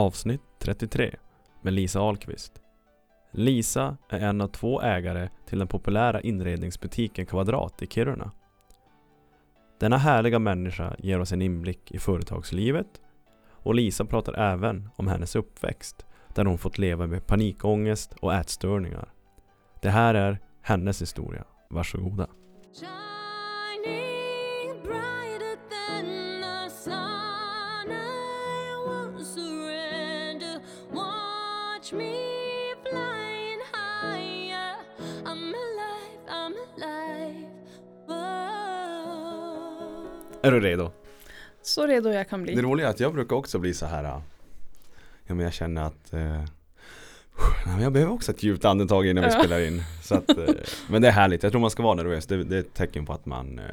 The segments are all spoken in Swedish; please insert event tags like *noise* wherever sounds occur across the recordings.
Avsnitt 33 med Lisa Ahlqvist. Lisa är en av två ägare till den populära inredningsbutiken Kvadrat i Kiruna. Denna härliga människa ger oss en inblick i företagslivet och Lisa pratar även om hennes uppväxt där hon fått leva med panikångest och ätstörningar. Det här är hennes historia. Varsågoda. Är du redo? Så redo jag kan bli. Det roliga är att jag brukar också bli så här. äh, Ja men jag känner att eh, jag behöver också ett djupt andetag innan vi spelar in. Så att, eh, *laughs* men det är härligt. Jag tror man ska vara nervös. Det, det är ett tecken på att man eh,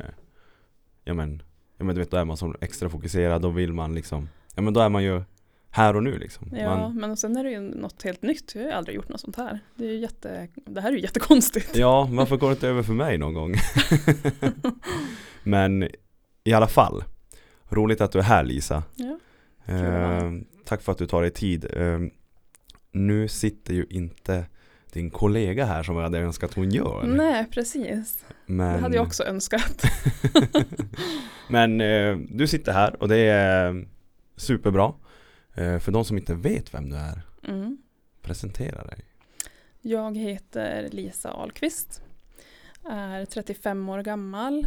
Ja men, ja men du vet då är man så extra fokuserad. Då vill man liksom Ja men då är man ju här och nu liksom. Ja, Man, men sen är det ju något helt nytt. Jag har ju aldrig gjort något sånt här. Det, är ju jätte, det här är ju jättekonstigt. ja, varför går det inte över för mig någon gång? *laughs* *laughs* men i alla fall. Roligt att du är här Lisa. Ja. Eh, tack för att du tar dig tid. Eh, nu sitter ju inte din kollega här som jag hade önskat hon gör. Nej, precis. Men, Det hade jag också önskat. *laughs* Men eh, du sitter här och det är superbra. Eh, för de som inte vet vem du är, Mm. presentera dig. Jag heter Lisa Ahlqvist. Är 35 år gammal.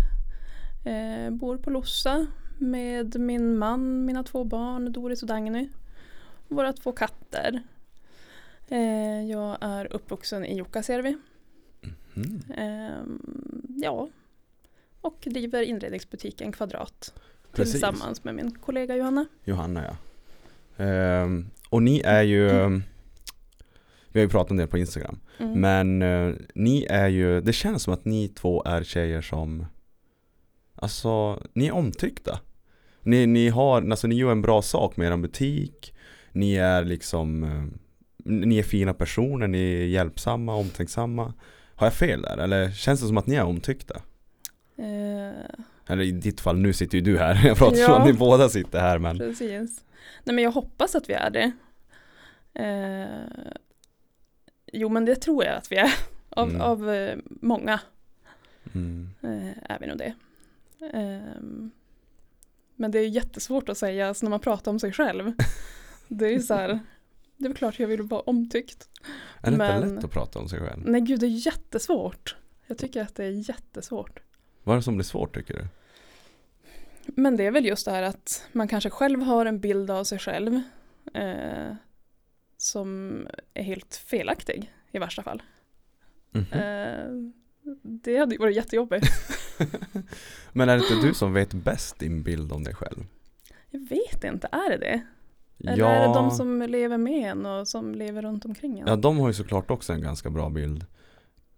Eh, bor på Lossa med min man, mina två barn, Doris och Dagny. Våra två katter. Eh, jag är uppvuxen i Jukkasjärvi. Mm. Ehm, ja. Och driver inredningsbutiken Kvadrat. Precis. Tillsammans med min kollega Johanna. Johanna ja. Ehm, och ni är ju Vi har ju pratat en del på Instagram. Mm. Men eh, ni är ju, det känns som att ni två är tjejer som Alltså, ni är omtyckta Ni, ni har, alltså ni gör en bra sak med er butik Ni är liksom eh, Ni är fina personer, ni är hjälpsamma, omtänksamma Har jag fel där? Eller känns det som att ni är omtyckta? Eh, Eller i ditt fall, nu sitter ju du här *laughs* Jag pratar som Ja. att ni båda sitter här men precis. Nej men jag hoppas att vi är det. Eh, jo men det tror jag att vi är. Av, Mm. av många mm. eh, är vi nog det. Ehm, men det är jättesvårt att säga alltså, när man pratar om sig själv. *laughs* Det är ju så här, det är klart jag vill vara omtyckt. Är det Men- inte lätt att prata om sig själv? Nej gud det är jättesvårt. Jag tycker att det är jättesvårt. Vad är det som blir svårt tycker du? Men det är väl just det här att man kanske själv har en bild av sig själv eh, som är helt felaktig i värsta fall. Mhm. Eh, det hade ju varit jättejobbigt. *laughs* *laughs* Men är det inte du som vet bäst din bild om dig själv? Jag vet inte, är det det? Eller är det de som lever med en och som lever runt omkring en? ja, de har ju såklart också en ganska bra bild.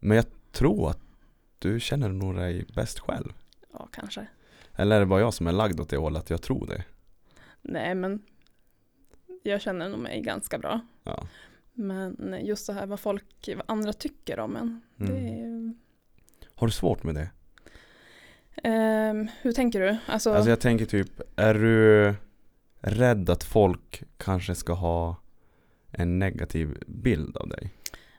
Men jag tror att du känner nog dig bäst själv. Ja, kanske. Eller är det bara jag som är lagd åt det hållet att jag tror det? Nej, men jag känner nog mig ganska bra. Ja. Men just det här vad folk, vad andra tycker om en. Det Mm. är, Har du svårt med det? Ehm, hur tänker du? Alltså, Alltså jag tänker typ, är du rädd att folk kanske ska ha en negativ bild av dig?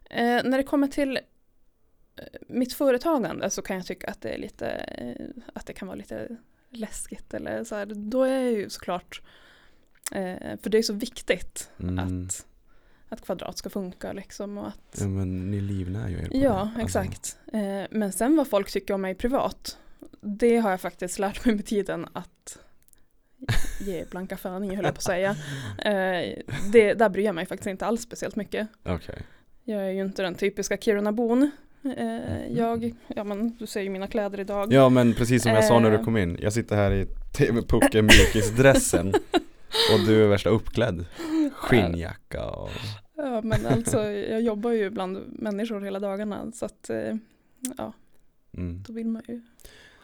Eh, när det kommer till eh, mitt företagande så kan jag tycka att det är lite, eh, att det kan vara lite läskigt eller så här. Då är jag ju såklart, eh, för det är så viktigt Mm. att, att kvadrat ska funka liksom och att, Ja men ni livnär ju er på ja det. Alltså, exakt. Eh, men sen vad folk tycker om mig privat, det har jag faktiskt lärt mig med tiden att ge blanka fan i höll jag på att säga. *laughs* Eh, det, där bryr jag mig faktiskt inte alls speciellt mycket. Okej. Jag är ju inte den typiska Kiruna-bon. Eh, jag, ja men du ser ju mina kläder idag. Ja men precis som jag sa när du Eh. kom in, jag sitter här i TV-pucken mjukisdressen *laughs* och du är värsta uppklädd Skinnjacka och Ja men alltså jag jobbar ju bland människor hela dagarna så att eh, ja mm. då vill man ju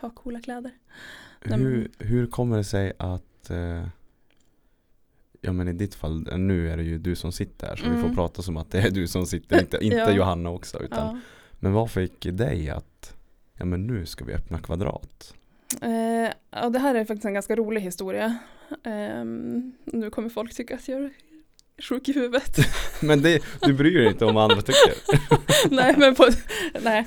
ha coola kläder. Hur, hur kommer det sig att eh, Ja men i ditt fall, nu är det ju du som sitter här så vi får Mm. prata som att det är du som sitter, inte, *laughs* inte Ja. Johanna också utan Ja. Men vad fick dig att Ja men nu ska vi öppna kvadrat Eh, ja, det här är faktiskt en ganska rolig historia. Ehm, nu kommer folk tycka att jag sjuk i huvudet. *laughs* Men det, du bryr dig inte om vad andra tycker. *laughs* nej, men på, nej,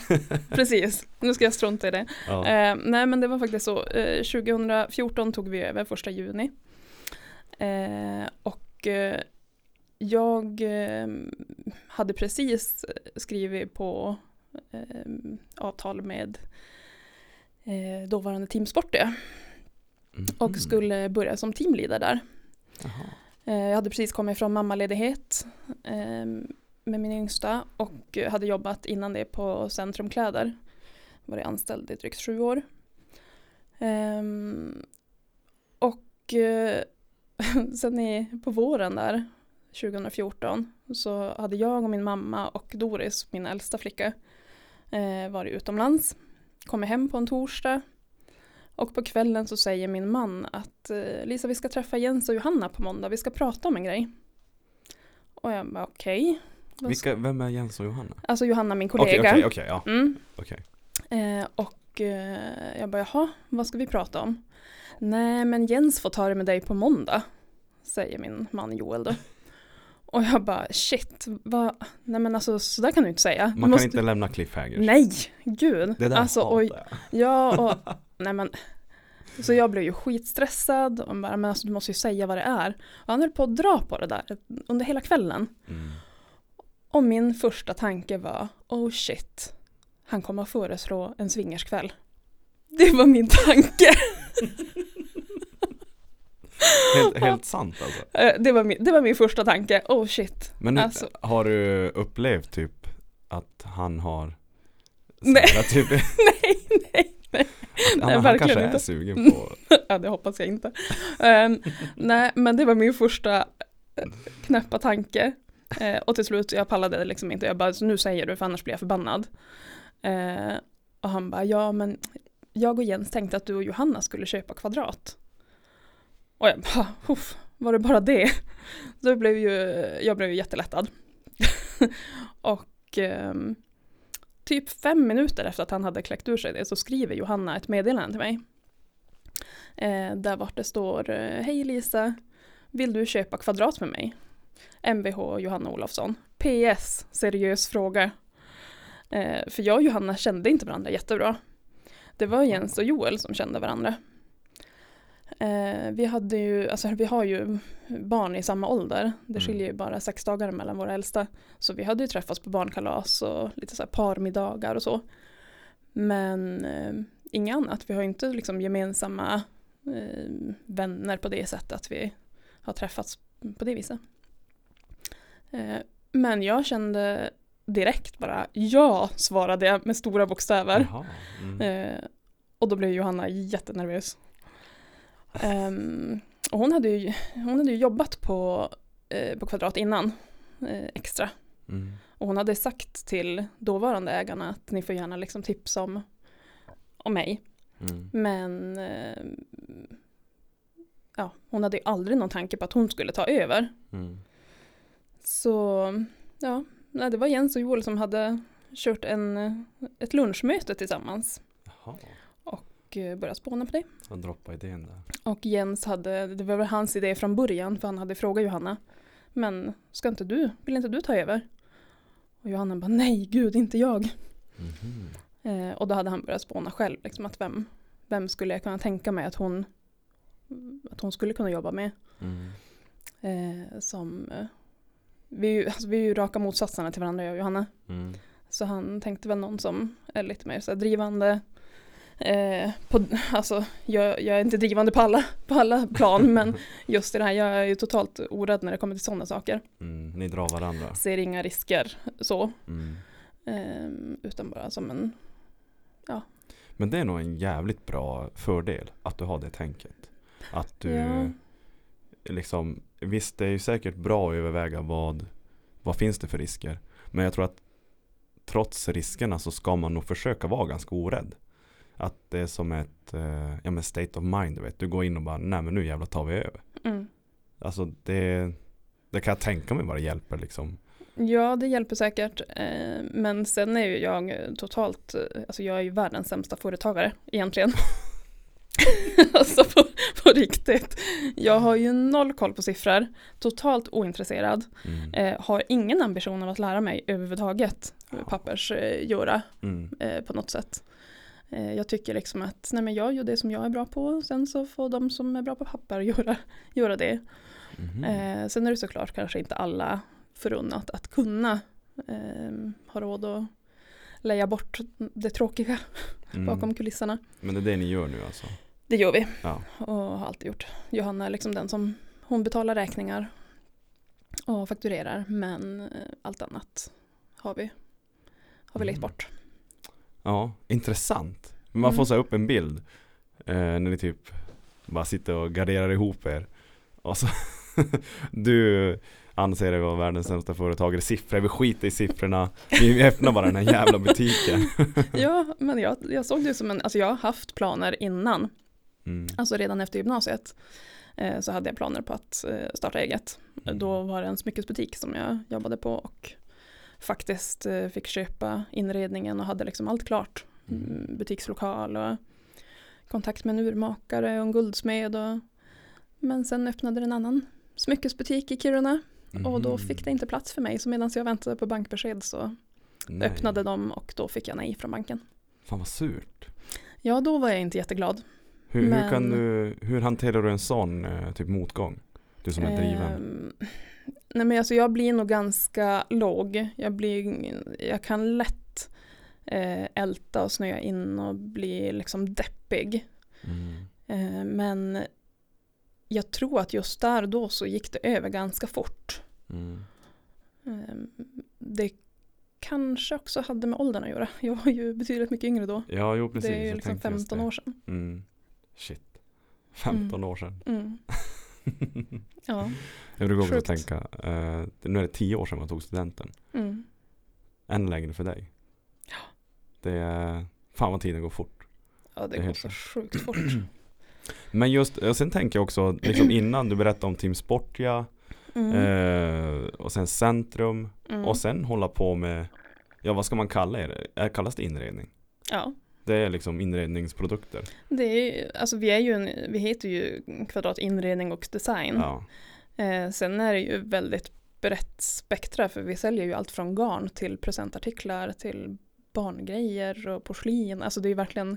precis. Nu ska jag strunta i det. Ja. Eh, nej, men det var faktiskt så. Eh, 2014 tog vi över första juni. Eh, och eh, jag eh, hade precis skrivit på eh, avtal med dåvarande Team Sportia och Mhm. skulle börja som teamleader där. Jaha. Eh, jag hade precis kommit från mammaledighet eh, med min yngsta och hade jobbat innan det på Centrumkläder. Varit anställd i drygt sju år. Ehm, och eh, *laughs* sen i, på våren där 2014 så hade jag och min mamma och Doris, min äldsta flicka, varit utomlands. Kommer hem på en torsdag och på kvällen så säger min man att eh, Lisa vi ska träffa Jens och Johanna på måndag, vi ska prata om en grej. Och jag bara okej. Vilka, vem är Jens och Johanna? Alltså Johanna min Okej, kollega. okej, okej, ja. Mm. Eh, och eh, jag bara jaha, vad ska vi prata om? Nej men Jens får ta det med dig på måndag. Säger min man Joel då. *laughs* Och jag bara shit, vad, nej men alltså sådär kan du inte säga. Man måste- kan inte lämna cliffhangers. Nej, gud. Det där alltså, hatar jag. Ja, och *laughs* nej men. Så jag blev ju skitstressad och bara, men alltså du måste ju säga vad det är. Och han höll på att dra på det där under hela kvällen. Mm. Och min första tanke var, oh shit, han kommer att föreslå en swingerskväll. Det var min tanke. *laughs* Helt, helt sant alltså. Eh, Det var min, det var min första tanke, oh shit. Men Alltså- har du upplevt typ att han har Nej. typ, *laughs* Nej, nej, nej. han, Nej, han kanske är inte. sugen på *laughs* Ja, det hoppas jag inte. Ehm, nej, men det var min första eh, knäppa tanke. Eh, och till slut, jag pallade liksom inte. Jag bara, nu säger du för annars blir jag förbannad. Eh, och han bara, ja men jag och Jens tänkte att du och Johanna skulle köpa kvadrat. Och jag bara, Uff, var det bara det? Då blev ju, jag blev ju jättelättad. *laughs* och ehm, typ fem minuter efter att han hade kläckt ur sig det så skriver Johanna ett meddelande till mig. Eh, där vart det står eh, Hej Lisa, vill du köpa kvadrat med mig? Mvh Johanna Olofsson. PS, seriös fråga. Eh, för jag och Johanna kände inte varandra jättebra. Det var Jens och Joel som kände varandra. Eh, vi hade ju, alltså vi har ju barn i samma ålder. Det Mm. skiljer ju bara sex dagar mellan våra äldsta. Så vi hade ju träffats på barnkalas och lite så här parmiddagar och så. Men eh, inget annat. Vi har inte liksom gemensamma eh, vänner på det sättet att vi har träffats på det viset. Eh, men jag kände direkt bara ja, svarade jag med stora bokstäver. Mm. Eh, och då blev Johanna jättenervös. Ehm, och hon hade ju, hon hade ju jobbat på, eh, på Kvadrat innan, eh, extra. Mm. Och hon hade sagt till dåvarande ägarna att ni får gärna liksom tipsa om, om mig. Mm. Men eh, ja, hon hade ju aldrig någon tanke på att hon skulle ta över. Mm. Så ja, det var Jens och Joel som hade kört en, ett lunchmöte tillsammans Jaha. Och eh, börjat spåna på det. Så droppa idén där. Och Jens hade, det var väl hans idé från början för han hade frågat Johanna. Men ska inte du, vill inte du ta över? Och Johanna bara nej, gud inte jag. Mhm. Eh, och då hade han börjat spåna själv, liksom att vem, vem skulle jag kunna tänka mig att hon, att hon skulle kunna jobba med. Mm. Eh, som, vi, alltså, vi är ju raka motsatserna till varandra jag och Johanna. Mm. Så han tänkte väl någon som är lite mer så drivande. Eh, på, alltså, jag, jag är inte drivande på alla, på alla plan men *laughs* just i det här, jag är ju totalt orädd när det kommer till sådana saker. Mm. Ni drar varandra. Ser inga risker så. Mm. Eh, utan bara som en, Men det är nog en jävligt bra fördel att du har det tänket. Att du ja, liksom, visst det är ju säkert bra att överväga vad, vad finns det för risker. Men jag tror att trots riskerna så ska man nog försöka vara ganska orädd. Att det är som ett eh, ja, men state of mind, du vet. Du går in och bara, nej men nu jävlar tar vi över. mm. Alltså det, det kan jag tänka mig vad det hjälper liksom. ja, det hjälper säkert. Eh, men sen är ju jag totalt, eh, alltså jag är ju världens sämsta företagare egentligen. *laughs* alltså på, på riktigt. Jag har ju noll koll på siffror, totalt ointresserad, Mm. eh, har ingen ambition av att lära mig överhuvudtaget pappersgöra Mm. eh, på något sätt. Eh, jag tycker liksom att nej men jag gör det som jag är bra på, sen så får de som är bra på papper *laughs* göra, göra det. Eh, sen är det såklart kanske inte alla förunnat att kunna eh, ha råd att lägga bort det tråkiga *laughs* Mm. bakom kulisserna. Men det är det ni gör nu alltså? Det gör vi Ja. och har alltid gjort. Johanna är liksom den som hon betalar räkningar och fakturerar men eh, allt annat har vi, har vi Mm. bort. Ja, intressant. Man får Mm. så här upp en bild eh, när ni typ bara sitter och garderar ihop er. Och så *laughs* du anser dig vara världens sämsta företagare. Siffror, vi skiter i siffrorna. Vi öppnar bara den här jävla butiken. *laughs* Ja, men jag, jag såg det som en, alltså jag har haft planer innan, Mm. alltså redan efter gymnasiet. Eh, så hade jag planer på att eh, starta eget. Mm. Då var det en smyckesbutik som jag jobbade på och faktiskt eh, fick köpa inredningen och hade liksom allt klart. Mm, butikslokal och kontakt med en urmakare och en guldsmed. Och, men sen öppnade en annan smyckesbutik i Kiruna och då fick det inte plats för mig. Så medan jag väntade på bankbesked så Nej. öppnade de och då fick jag nej från banken. Fan vad surt. Ja, då var jag inte jätteglad. Hur, hur, Men- kan du, hur hanterar du en sån eh, typ motgång? Du som är driven. Nej men alltså jag blir nog ganska låg. Jag, blir, jag kan lätt eh, älta och snöa in och bli liksom deppig. Mm. Eh, men jag tror att just där då så gick det över ganska fort. Mm. Eh, det kanske också hade med åldern att göra. *laughs* Jag var ju betydligt mycket yngre då. Ja, jo precis. det är ju liksom tänkte just 15 det. år sedan. Mm. Shit. 15 år sedan. *laughs* *laughs* Ja. jag brukar också Sjukt. tänka, eh, nu är det 10 år sedan man tog studenten. Mm. Än längre för dig. Ja. Det är, fan vad tiden går fort. ja, det Det går så sjukt fort. *clears throat* Men just, och sen tänker jag också, liksom innan du berättade om Team Sportia Mm. eh, och sen Centrum Mm. och sen hålla på med, ja vad ska man kalla er? Är, kallas det inredning? Ja. Det är liksom inredningsprodukter. Det är, alltså vi är ju en, vi heter ju Kvadrat inredning och design. Ja. Eh, sen är det ju väldigt brett spektra för vi säljer ju allt från garn till presentartiklar till barngrejer och porslin. Alltså det är ju verkligen,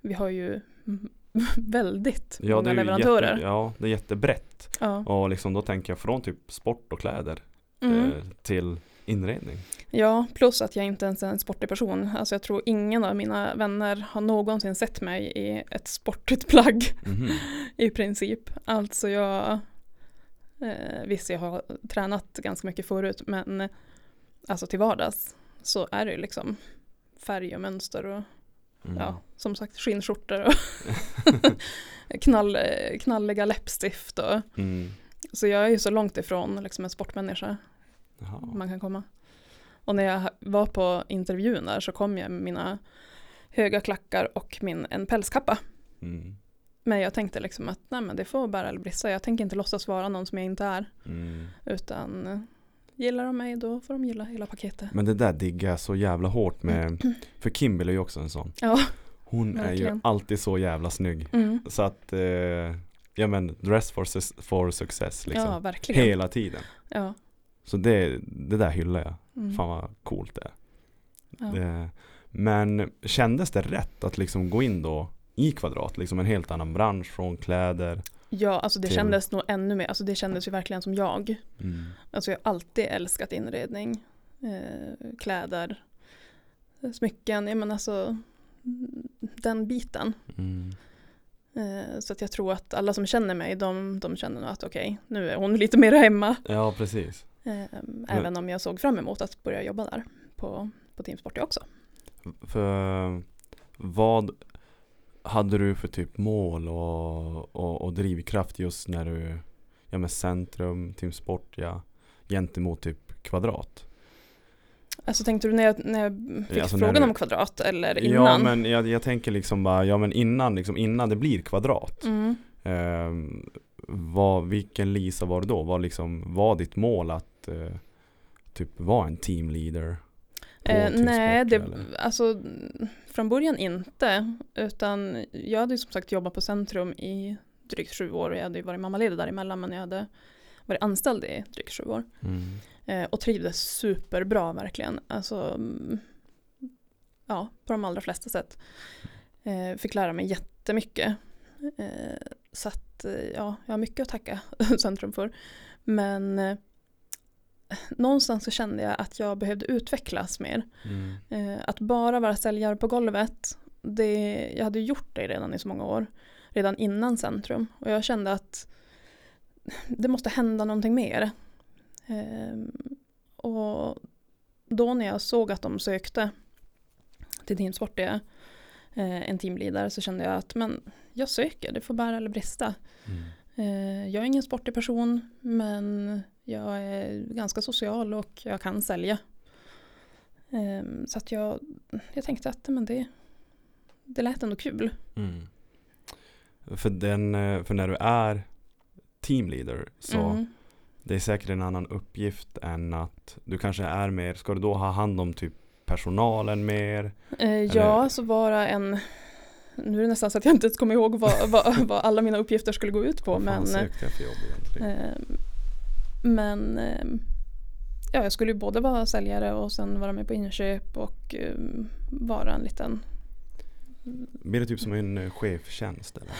vi har ju *laughs* väldigt Ja, många leverantörer. jätte, ja, det är jättebrett. Ja. Och liksom då tänker jag från typ sport och kläder Mm. eh, till inredning. ja, plus att jag inte ens är en sportig person. Alltså jag tror ingen av mina vänner har någonsin sett mig i ett sportigt plagg. Mhm. *laughs* i princip. Alltså jag, eh, visst jag har tränat ganska mycket förut men alltså till vardags så är det liksom färg och mönster och Mm. ja, som sagt skinnskjortor och *laughs* knall, knalliga läppstift. Och, Mm. så jag är ju så långt ifrån liksom en sportmänniska Jaha. man kan komma. Och när jag var på intervjun där så kom jag med mina höga klackar och min, en pälskappa. Mm. Men jag tänkte liksom att nej men det får bära eller brista. Jag tänker inte låtsas vara någon som jag inte är. Mm. Utan eh, gillar de mig då får de gilla hela paketet. Men det där diggar jag så jävla hårt med, för Kimberly är ju också en sån. Ja. Hon är ju alltid så jävla snygg. Mm. Så att, eh, ja men dress for, for success liksom. Ja, verkligen. Hela tiden. Ja. Så det, det där hyllar jag. Mm. Fan vad coolt det är. Ja. Det, men kändes det rätt att liksom gå in då i Kvadrat? Liksom en helt annan bransch från kläder. ja, alltså det till- kändes nog ännu mer, alltså det kändes ju verkligen som jag. Mm. Alltså jag har alltid älskat inredning, eh, kläder, smycken, ja men alltså den biten. Mm. Eh, så att jag tror att alla som känner mig, de, de känner nog att okej, nu är hon lite mer hemma. Ja precis. Eh, även om jag såg fram emot att börja jobba där på, på Team Sporty också. För vad hade du för typ mål och, och, och drivkraft just när du, ja med Centrum, Team Sportia, gentemot typ Kvadrat? Alltså tänkte du när jag, när jag fick alltså frågan du- om kvadrat eller innan? Ja men jag, jag tänker liksom bara, ja men innan, liksom innan det blir Kvadrat. Mm. Ehm, vad, vilken Lisa var det då? Var, liksom, var ditt mål att eh, typ vara en teamleader? Eh, till nej, det, alltså från början inte. Utan jag hade ju som sagt jobbat på Centrum i drygt sju år. Jag hade ju varit mammaledig däremellan men jag hade varit anställd i drygt sju år. Mm. Eh, och trivdes superbra verkligen. Alltså, ja, på de allra flesta sätt. Eh, fick lära mig jättemycket. Eh, så att, eh, ja, jag har mycket att tacka *laughs* Centrum för. Men eh, någonstans så kände jag att jag behövde utvecklas mer. Mm. Eh, att bara vara säljare på golvet, det, jag hade gjort det redan i så många år. Redan innan Centrum. Och jag kände att det måste hända någonting mer. Eh, och då när jag såg att de sökte till Team Sportia, eh, en teamleader, så kände jag att men jag söker, det får bära eller brista. Mm. Eh, jag är ingen sportig person, men jag är ganska social och jag kan sälja. Eh, så att jag, jag tänkte att men det, det lät ändå kul. Mm. För, den, eh, för när du är teamleader så Mm. det är säkert en annan uppgift än att du kanske är mer, ska du då ha hand om typ personalen mer? Eh, ja, så vara en... Nu är det nästan så att jag inte ens kommer ihåg vad, vad, *laughs* vad alla mina uppgifter skulle gå ut på. Vad Men, sökte jag för jobb egentligen? eh, men eh, ja, jag skulle ju både vara säljare och sen vara med på inköp och eh, vara en liten Blir det typ som en eh, chefstjänst eller?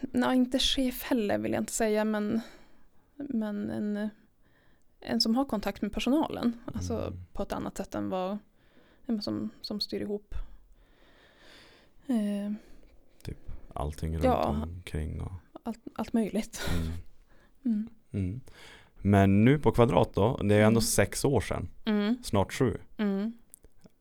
Nej, inte chef heller vill jag inte säga, men, men en, en som har kontakt med personalen. Alltså Mm. på ett annat sätt än vad som, som styr ihop. Eh, Allting runt Ja. omkring och allt, allt möjligt. mm. *laughs* Mm. Men nu på Kvadrat då, det är ändå Mm. sex år sedan, Mm. snart sju. Mm.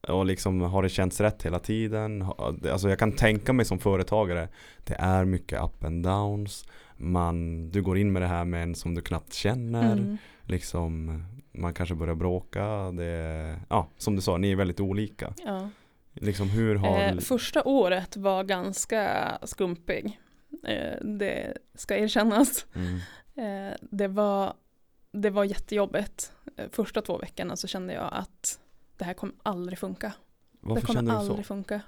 Och liksom har det känts rätt hela tiden? Alltså jag kan tänka mig som företagare Det är mycket up and downs man, Du går in med det här med en som du knappt känner Mm. Liksom Man kanske börjar bråka det, Ja, som du sa, ni är väldigt olika Ja. Liksom hur har Eh, första året var ganska skumpig. Eh, det ska erkännas. mm, Eh, det, var, det var jättejobbigt. Eh, första två veckorna så kände jag att det här kommer aldrig funka. Varför det kommer känner du aldrig så? funka.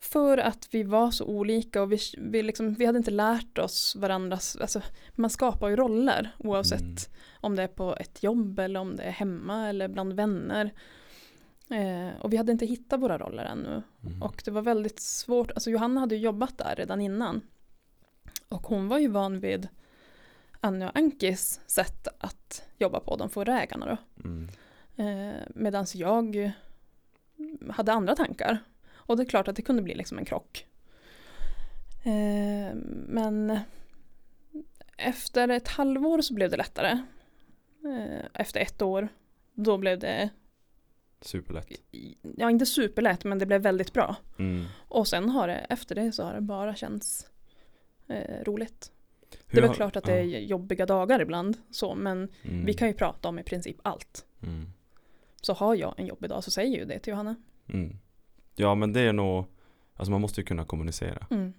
För att vi var så olika och vi, vi, liksom, vi hade inte lärt oss varandras, alltså, man skapar ju roller oavsett Mm. om det är på ett jobb eller om det är hemma eller bland vänner. Eh, och vi hade inte hittat våra roller ännu. Mm. Och det var väldigt svårt, alltså Johanna hade ju jobbat där redan innan. Och hon var ju van vid Annie och Ankis sätt att jobba på, de förra ägarna då. Mm. Eh, Medan jag hade andra tankar. Och det är klart att det kunde bli liksom en krock. Eh, men efter ett halvår så blev det lättare. Eh, efter ett år, då blev det, Superlätt ja inte superlätt, men det blev väldigt bra. mm. Och sen har det, efter det så har det bara känts eh, Det är väl klart att det är jobbiga dagar ibland, så, men mm. vi kan ju prata om i princip allt. mm. Så har jag en jobbig dag så säger ju det till Johanna. Mm. Ja men det är nog Alltså man måste ju kunna kommunicera Mm.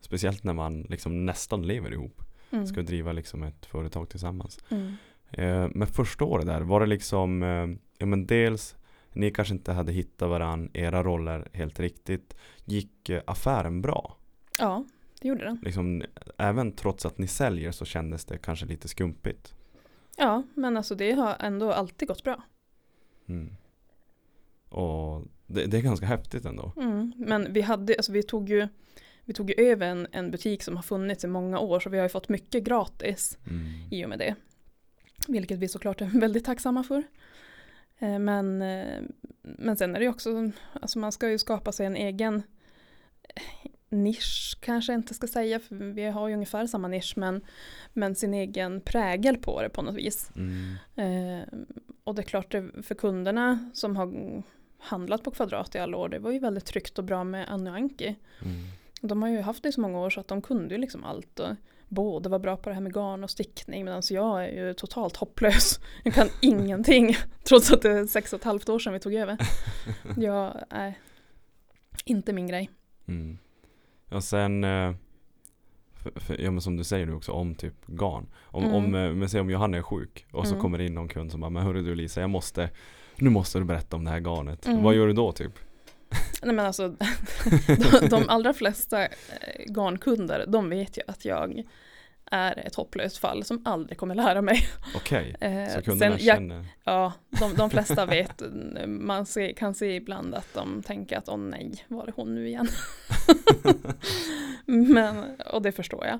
Speciellt när man liksom nästan lever ihop Mm. Ska driva liksom ett företag tillsammans Mm. Eh, men första året där, var det liksom, eh, ja men dels, ni kanske inte hade hittat varann, era roller helt riktigt. Gick eh, affären bra? Ja, det gjorde den. Liksom, även trots att ni säljer så kändes det kanske lite skumpigt. Ja, men alltså det har ändå alltid gått bra. Mm. Och det, det är ganska häftigt ändå. Mm. Men vi hade, alltså vi tog ju vi tog ju över en, en butik som har funnits i många år så vi har ju fått mycket gratis Mm. i och med det. Vilket vi såklart är *laughs* väldigt tacksamma för. Eh, Men, eh, men sen är det ju också, alltså man ska ju skapa sig en egen nisch kanske jag inte ska säga, för vi har ju ungefär samma nisch, men, men sin egen prägel på det på något vis. Mm. Eh, och det är klart, för kunderna som har handlat på Kvadrat i alla år, det var ju väldigt tryggt och bra med och Anki. Mm. De har ju haft det i så många år så att de kunde ju liksom allt. Och både var bra på det här med garn och stickning medan jag är ju totalt hopplös. *laughs* Jag kan ingenting *laughs* trots att det är sex och ett halvt år sedan vi tog över. *laughs* Jag är inte min grej. Mm. Och sen, eh, för, för, ja men som du säger nu också om typ garn. Om, Mm. om, eh, men säg om Johanna är sjuk och så Mm. kommer det in någon kund som bara, men hörru du Lisa, jag måste Nu måste du berätta om det här garnet. Mm. Vad gör du då typ? Nej men alltså, *laughs* de, de allra flesta eh, garnkunder, de vet ju att jag är ett hopplöst fall som aldrig kommer lära mig. Okej, *laughs* Eh, så kunderna sen jag, känner... Ja, de, de flesta vet, *laughs* man se, kan se ibland att de tänker att åh nej, var är hon nu igen? *laughs* Men, och det förstår jag.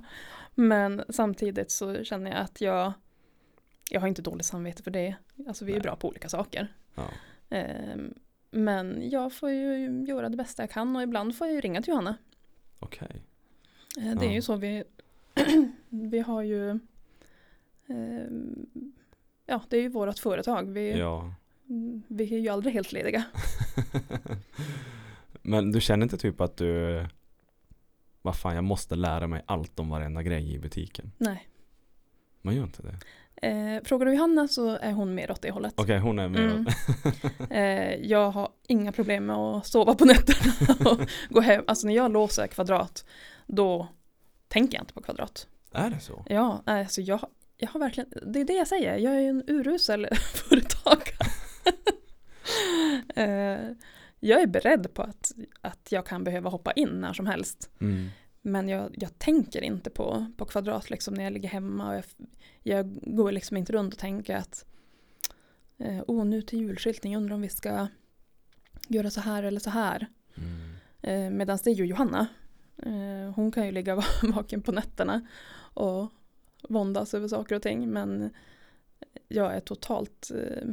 Men samtidigt så känner jag att jag, jag har inte dåligt samvete för det. Alltså vi är Nej. bra på olika saker. Ja. Ehm, men jag får ju göra det bästa jag kan och ibland får jag ju ringa till Johanna. Okej. Eh, Det är Ja. ju så vi, *clears throat* vi har ju, ehm, ja det är ju vårt företag. Vi, Ja. Mm, Vi är ju aldrig helt lediga. *laughs* Men du känner inte typ att du Vad fan jag måste lära mig allt om varenda grej i butiken. Nej. Man gör inte det. Eh, frågar du Johanna så är hon mer åt det hållet. Okej hon är med. Mm. *laughs* Eh, jag har inga problem med att sova på nätterna *laughs* och gå hem. Alltså när jag låser kvadrat då tänker jag inte på kvadrat. är det så? Ja, alltså jag, jag har verkligen, det är det jag säger, jag är en urusel *laughs* företagare. *laughs* eh, jag är beredd på att, att jag kan behöva hoppa in när som helst. Mm. Men jag, jag tänker inte på, på kvadrat liksom när jag ligger hemma. Och jag, jag går liksom inte runt och tänker att eh, oh, nu till julskyltning, undrar om vi ska göra så här eller så här. Mm. Eh, Medan det är ju Johanna. Eh, hon kan ju ligga *laughs* vaken på nätterna och våndas över saker och ting. Men jag är totalt, eh,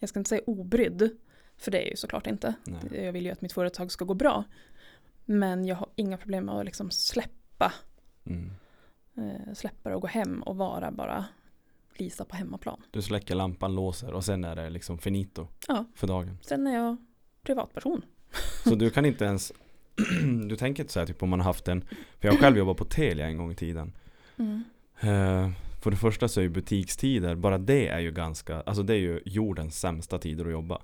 jag ska inte säga obrydd. För det är jag ju såklart inte. Nej. Jag vill ju att mitt företag ska gå bra. Men jag har inga problem med att liksom släppa, Mm. eh, släppa det och gå hem och vara bara Lisa på hemmaplan. Du släcker lampan, låser och sen är det liksom finito Ja. för dagen. Sen är jag privatperson. Så du kan inte ens *clears throat* Du tänker inte så här typ om man har haft en För jag själv jobbat på Telia en gång i tiden Mm. Eh, För det första så är ju butikstider Bara det är ju ganska Alltså det är ju jordens sämsta tider att jobba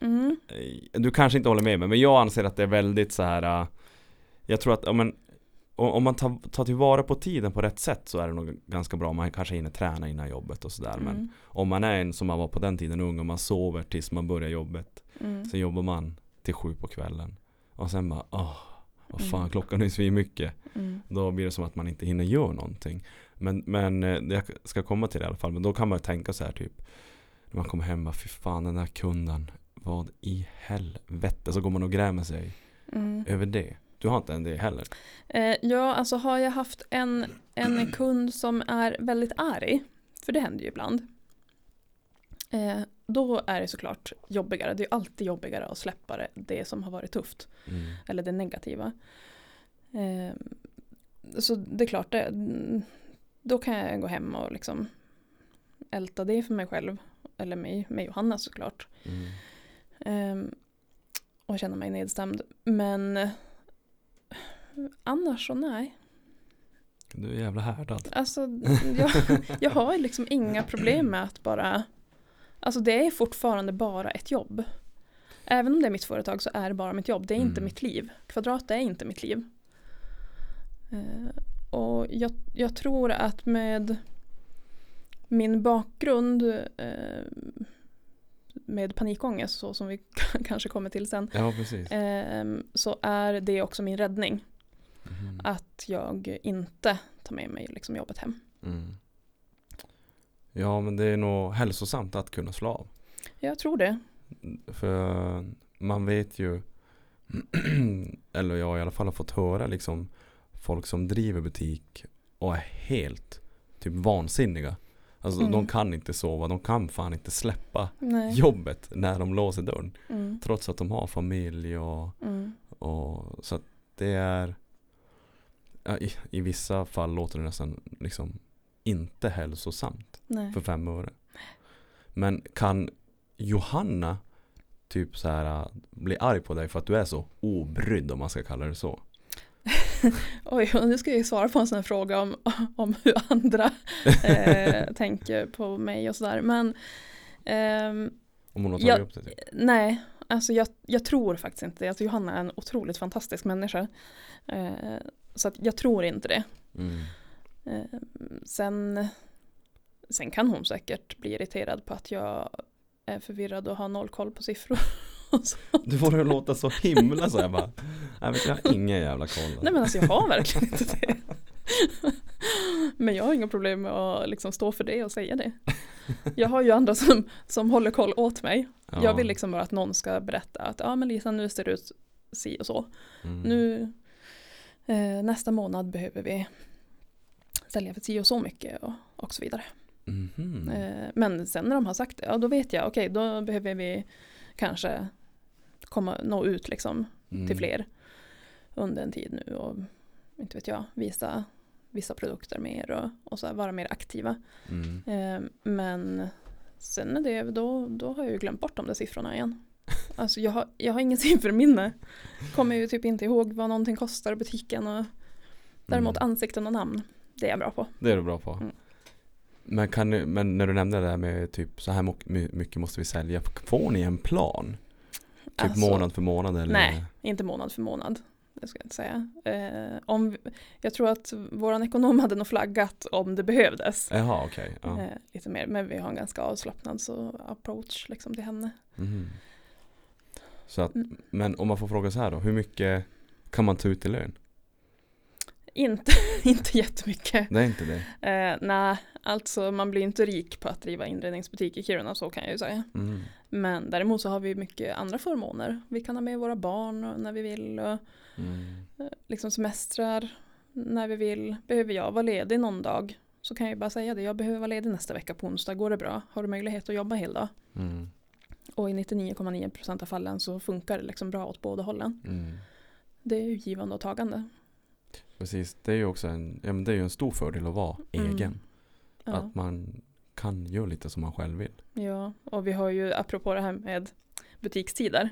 Mm. Eh, Du kanske inte håller med mig Men jag anser att det är väldigt så här. eh, Jag tror att om man om man tar, tar tillvara på tiden på rätt sätt så är det nog ganska bra. Man kanske hinner träna innan jobbet och sådär. Men Mm. om man är en som man var på den tiden ung och man sover tills man börjar jobbet. Mm. Sen jobbar man till sju på kvällen. Och sen bara, åh, vad fan Mm. klockan är svin mycket. Mm. Då blir det som att man inte hinner göra någonting. Men, men eh, jag ska komma till det i alla fall. Men då kan man ju tänka så här typ. När man kommer hem bara, fy fan den där kunden. Vad i helvete. Så går man och grämer sig Mm. över det. Du har inte en det heller. Eh, ja, alltså har jag haft en, en kund som är väldigt arg, för det händer ju ibland. Eh, då är det såklart jobbigare. Det är alltid jobbigare att släppa det, det som har varit tufft. Mm. Eller det negativa. Eh, så det är klart, det, då kan jag gå hem och liksom älta det för mig själv. Eller med, med Johanna såklart. Mm. Ehm, och känna mig nedstämd. Men eh, annars så nej. Du är jävla härdad. Alltså *laughs* jag, jag har liksom inga problem med att bara Alltså det är fortfarande bara ett jobb. Även om det är mitt företag så är det bara mitt jobb. Det är inte Mm. mitt liv. Kvadrat är inte mitt liv. Eh, och jag, jag tror att med min bakgrund eh, med panikångest så som vi *laughs* kanske kommer till sen Ja eh, så är det också min räddning. Mm. Att jag inte tar med mig liksom jobbet hem. Mm. Ja men det är nog hälsosamt att kunna slå av. Jag tror det. För man vet ju *clears throat* Eller jag i alla fall har fått höra liksom Folk som driver butik Och är helt Typ vansinniga Alltså Mm. de kan inte sova De kan fan inte släppa Nej. jobbet När de låser dörren Mm. Trots att de har familj och, Mm. och Så att det är i, I vissa fall låter det nästan liksom Inte hälsosamt Nej. för fem öre. Men kan Johanna typ så här äh, bli arg på dig för att du är så obrydd om man ska kalla det så? *laughs* Oj, och nu ska jag ju svara på en sån här fråga om, om hur andra eh, *laughs* tänker på mig och sådär. Men ehm, Om hon har tagit Ja. upp det typ. nej, alltså jag, jag tror faktiskt inte. Alltså Johanna är en otroligt fantastisk människa. Eh, så att jag tror inte det. Mm. Eh, sen, sen kan hon säkert bli irriterad på att jag är förvirrad och har noll koll på siffror. *laughs* Du får det låta så himla så jag bara, vet, jag har ingen jävla koll. Nej men alltså jag har verkligen inte det. Men jag har inga problem med att liksom stå för det och säga det. Jag har ju andra som, som håller koll åt mig. Ja. Jag vill liksom bara att någon ska berätta att ja men Lisa nu ser det ut si och så. Mm. Nu eh, nästa månad behöver vi sälja för si och så mycket och, och så vidare. Mhm. Eh, men sen när de har sagt det, ja då vet jag, okej då behöver vi kanske komma, nå ut liksom Mm. till fler under en tid nu och inte vet jag, visa vissa produkter mer och, och så vara mer aktiva. Mm. Eh, men sen är det, då, då har jag ju glömt bort de där siffrorna igen. *laughs* Alltså jag har, jag har ingen *laughs* sifferminne. Kommer ju typ inte ihåg vad någonting kostar i butiken och däremot Mm. ansikten och namn, det är jag bra på. Det är du bra på. Mm. Men, kan du, men när du nämnde det där med typ så här mycket måste vi sälja. Får ni en plan? Typ Alltså, månad för månad eller? Nej, inte månad för månad. Det ska jag inte säga. Eh, om, jag tror att våran ekonom hade nog flaggat om det behövdes. Jaha okej. Ja. Eh, lite mer, men vi har en ganska avslappnad så approach liksom till henne. Mhm. Så att, Mm. men om man får fråga så här då. Hur mycket kan man ta ut i lön? Inte, *laughs* inte jättemycket. Det är inte det? Eh, Nej, alltså man blir inte rik på att driva inredningsbutik i Kiruna, så kan jag ju säga. Mm. Men däremot så har vi mycket andra förmåner. Vi kan ha med våra barn när vi vill och Mm. eh, liksom semestrar när vi vill. Behöver jag vara ledig någon dag så kan jag ju bara säga det. Jag behöver vara ledig nästa vecka på onsdag. Går det bra? Har du möjlighet att jobba hela dag? Mm. Och i 99,9% av fallen så funkar det liksom bra åt båda hållen. Mm. Det är ju givande och tagande. Precis, det är ju också en, ja, men det är ju en stor fördel att vara Mm. egen. Ja. Att man kan göra lite som man själv vill. Ja, och vi har ju apropå det här med butikstider.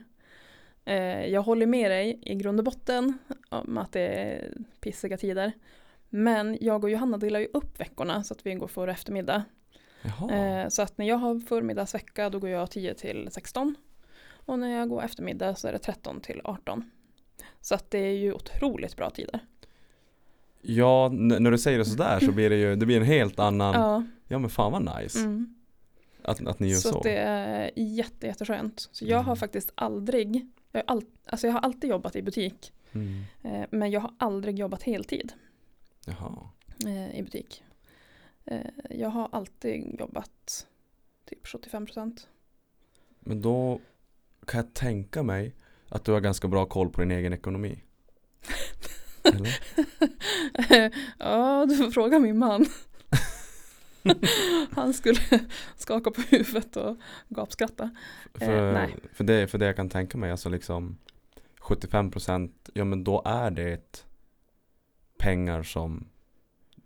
Eh, jag håller med dig i grund och botten om att det är pissiga tider. Men jag och Johanna delar ju upp veckorna så att vi går för eftermiddag. Jaha. Eh, så att när jag har förmiddagsvecka då går jag 10 till 16. Och när jag går eftermiddag så är det 13 till 18. Så att det är ju otroligt bra tider. Ja, när du säger det sådär så blir det ju, det blir en helt annan, ja, Ja, men fan vad nice. mm. Att, att ni gör så, så. att det är jätte, jätteskönt. Så jag har Mm. faktiskt aldrig, jag har, all, alltså jag har alltid jobbat i butik. Mm. Eh, men jag har aldrig jobbat heltid Jaha. eh, i butik. Eh, jag har alltid jobbat typ 75%. Men då kan jag tänka mig att du har ganska bra koll på din egen ekonomi. *laughs* Eller? *laughs* ja, du får fråga min man. *laughs* Han skulle skaka på huvudet och gapskratta. För, nej. för, det, för det jag kan tänka mig, alltså liksom 75% ja men då är det pengar som,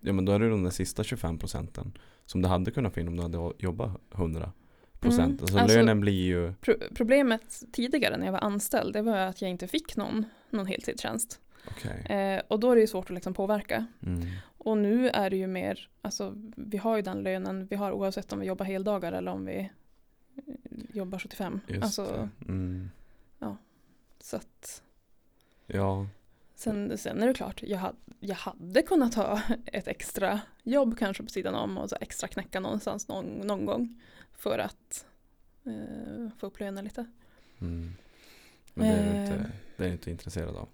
ja men då är det de där sista 25 procenten som du hade kunnat få in om du hade jobbat 100 procent. Mm. Alltså, Alltså- lönen blir ju, Pro- problemet tidigare när jag var anställd det var att jag inte fick någon, någon heltidstjänst. Okej. Eh, och då är det ju svårt att liksom påverka. Mm. Och nu är det ju mer, alltså vi har ju den lönen vi har oavsett om vi jobbar heldagar eller om vi eh, jobbar 75. Just alltså. Mm. så att, Ja, sen, sen är det klart, jag, hade, jag hade kunnat ha *laughs* ett extra jobb kanske på sidan om och så extra knäcka någonstans någon, någon gång för att eh, få upp lönen lite. mm. men det är, du Eh. inte, det är du inte intresserad av.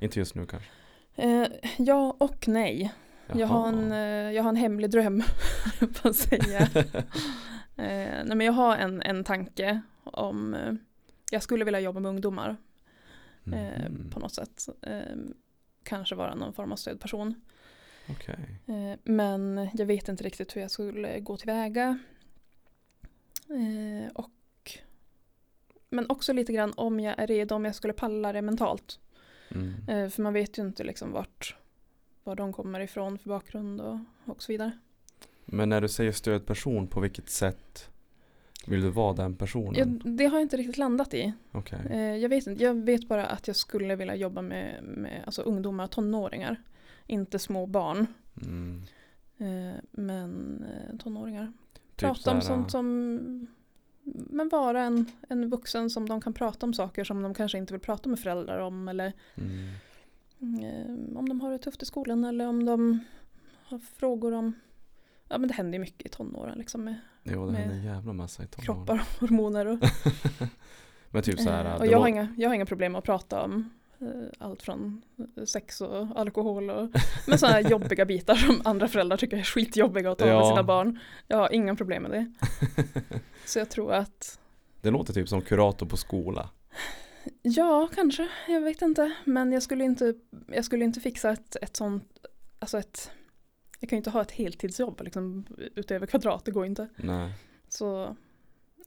Inte just nu kanske. Eh, ja och nej. Jag har, en, eh, jag har en hemlig dröm, *laughs* på att säga. *laughs* eh, nej men jag har en, en tanke om, eh, jag skulle vilja jobba med ungdomar eh, Mhm. på något sätt. Eh, kanske vara någon form av stödperson. Eh, men jag vet inte riktigt hur jag skulle gå tillväga. Och, men också lite grann om jag är redo, om jag skulle palla det mentalt. Mm. Eh, för man vet ju inte liksom vart, var de kommer ifrån för bakgrund och, och så vidare. Men när du säger stödperson, på vilket sätt vill du vara den personen? Jag, det har jag inte riktigt landat i. Okej. Eh, jag, vet inte, jag vet bara att jag skulle vilja jobba med, med alltså ungdomar, tonåringar. Inte små barn, Mm. eh, men tonåringar. Typ Prata om sånt som, men vara en, en vuxen som de kan prata om saker som de kanske inte vill prata med föräldrar om. Eller Mm. eh, om de har det tufft i skolan eller om de har frågor om ja men det händer ju mycket i tonåren liksom med Jo, det Med händer en jävla massa i tonåren. kroppar och hormoner och, *laughs* Men typ så här. eh, och jag, var- har inga, jag har inga problem att prata om allt från eh, sex och alkohol och men sådana här jobbiga bitar som andra föräldrar tycker är skitjobbiga att ta med Ja. sina barn. Jag har inga problem med det. *laughs* Så jag tror att Det låter typ som kurator på skola. Ja, kanske. Jag vet inte. Men jag skulle inte, jag skulle inte fixa ett, ett sånt, alltså ett, jag kan ju inte ha ett heltidsjobb liksom, utöver kvadrat, det går inte. Nej. Så,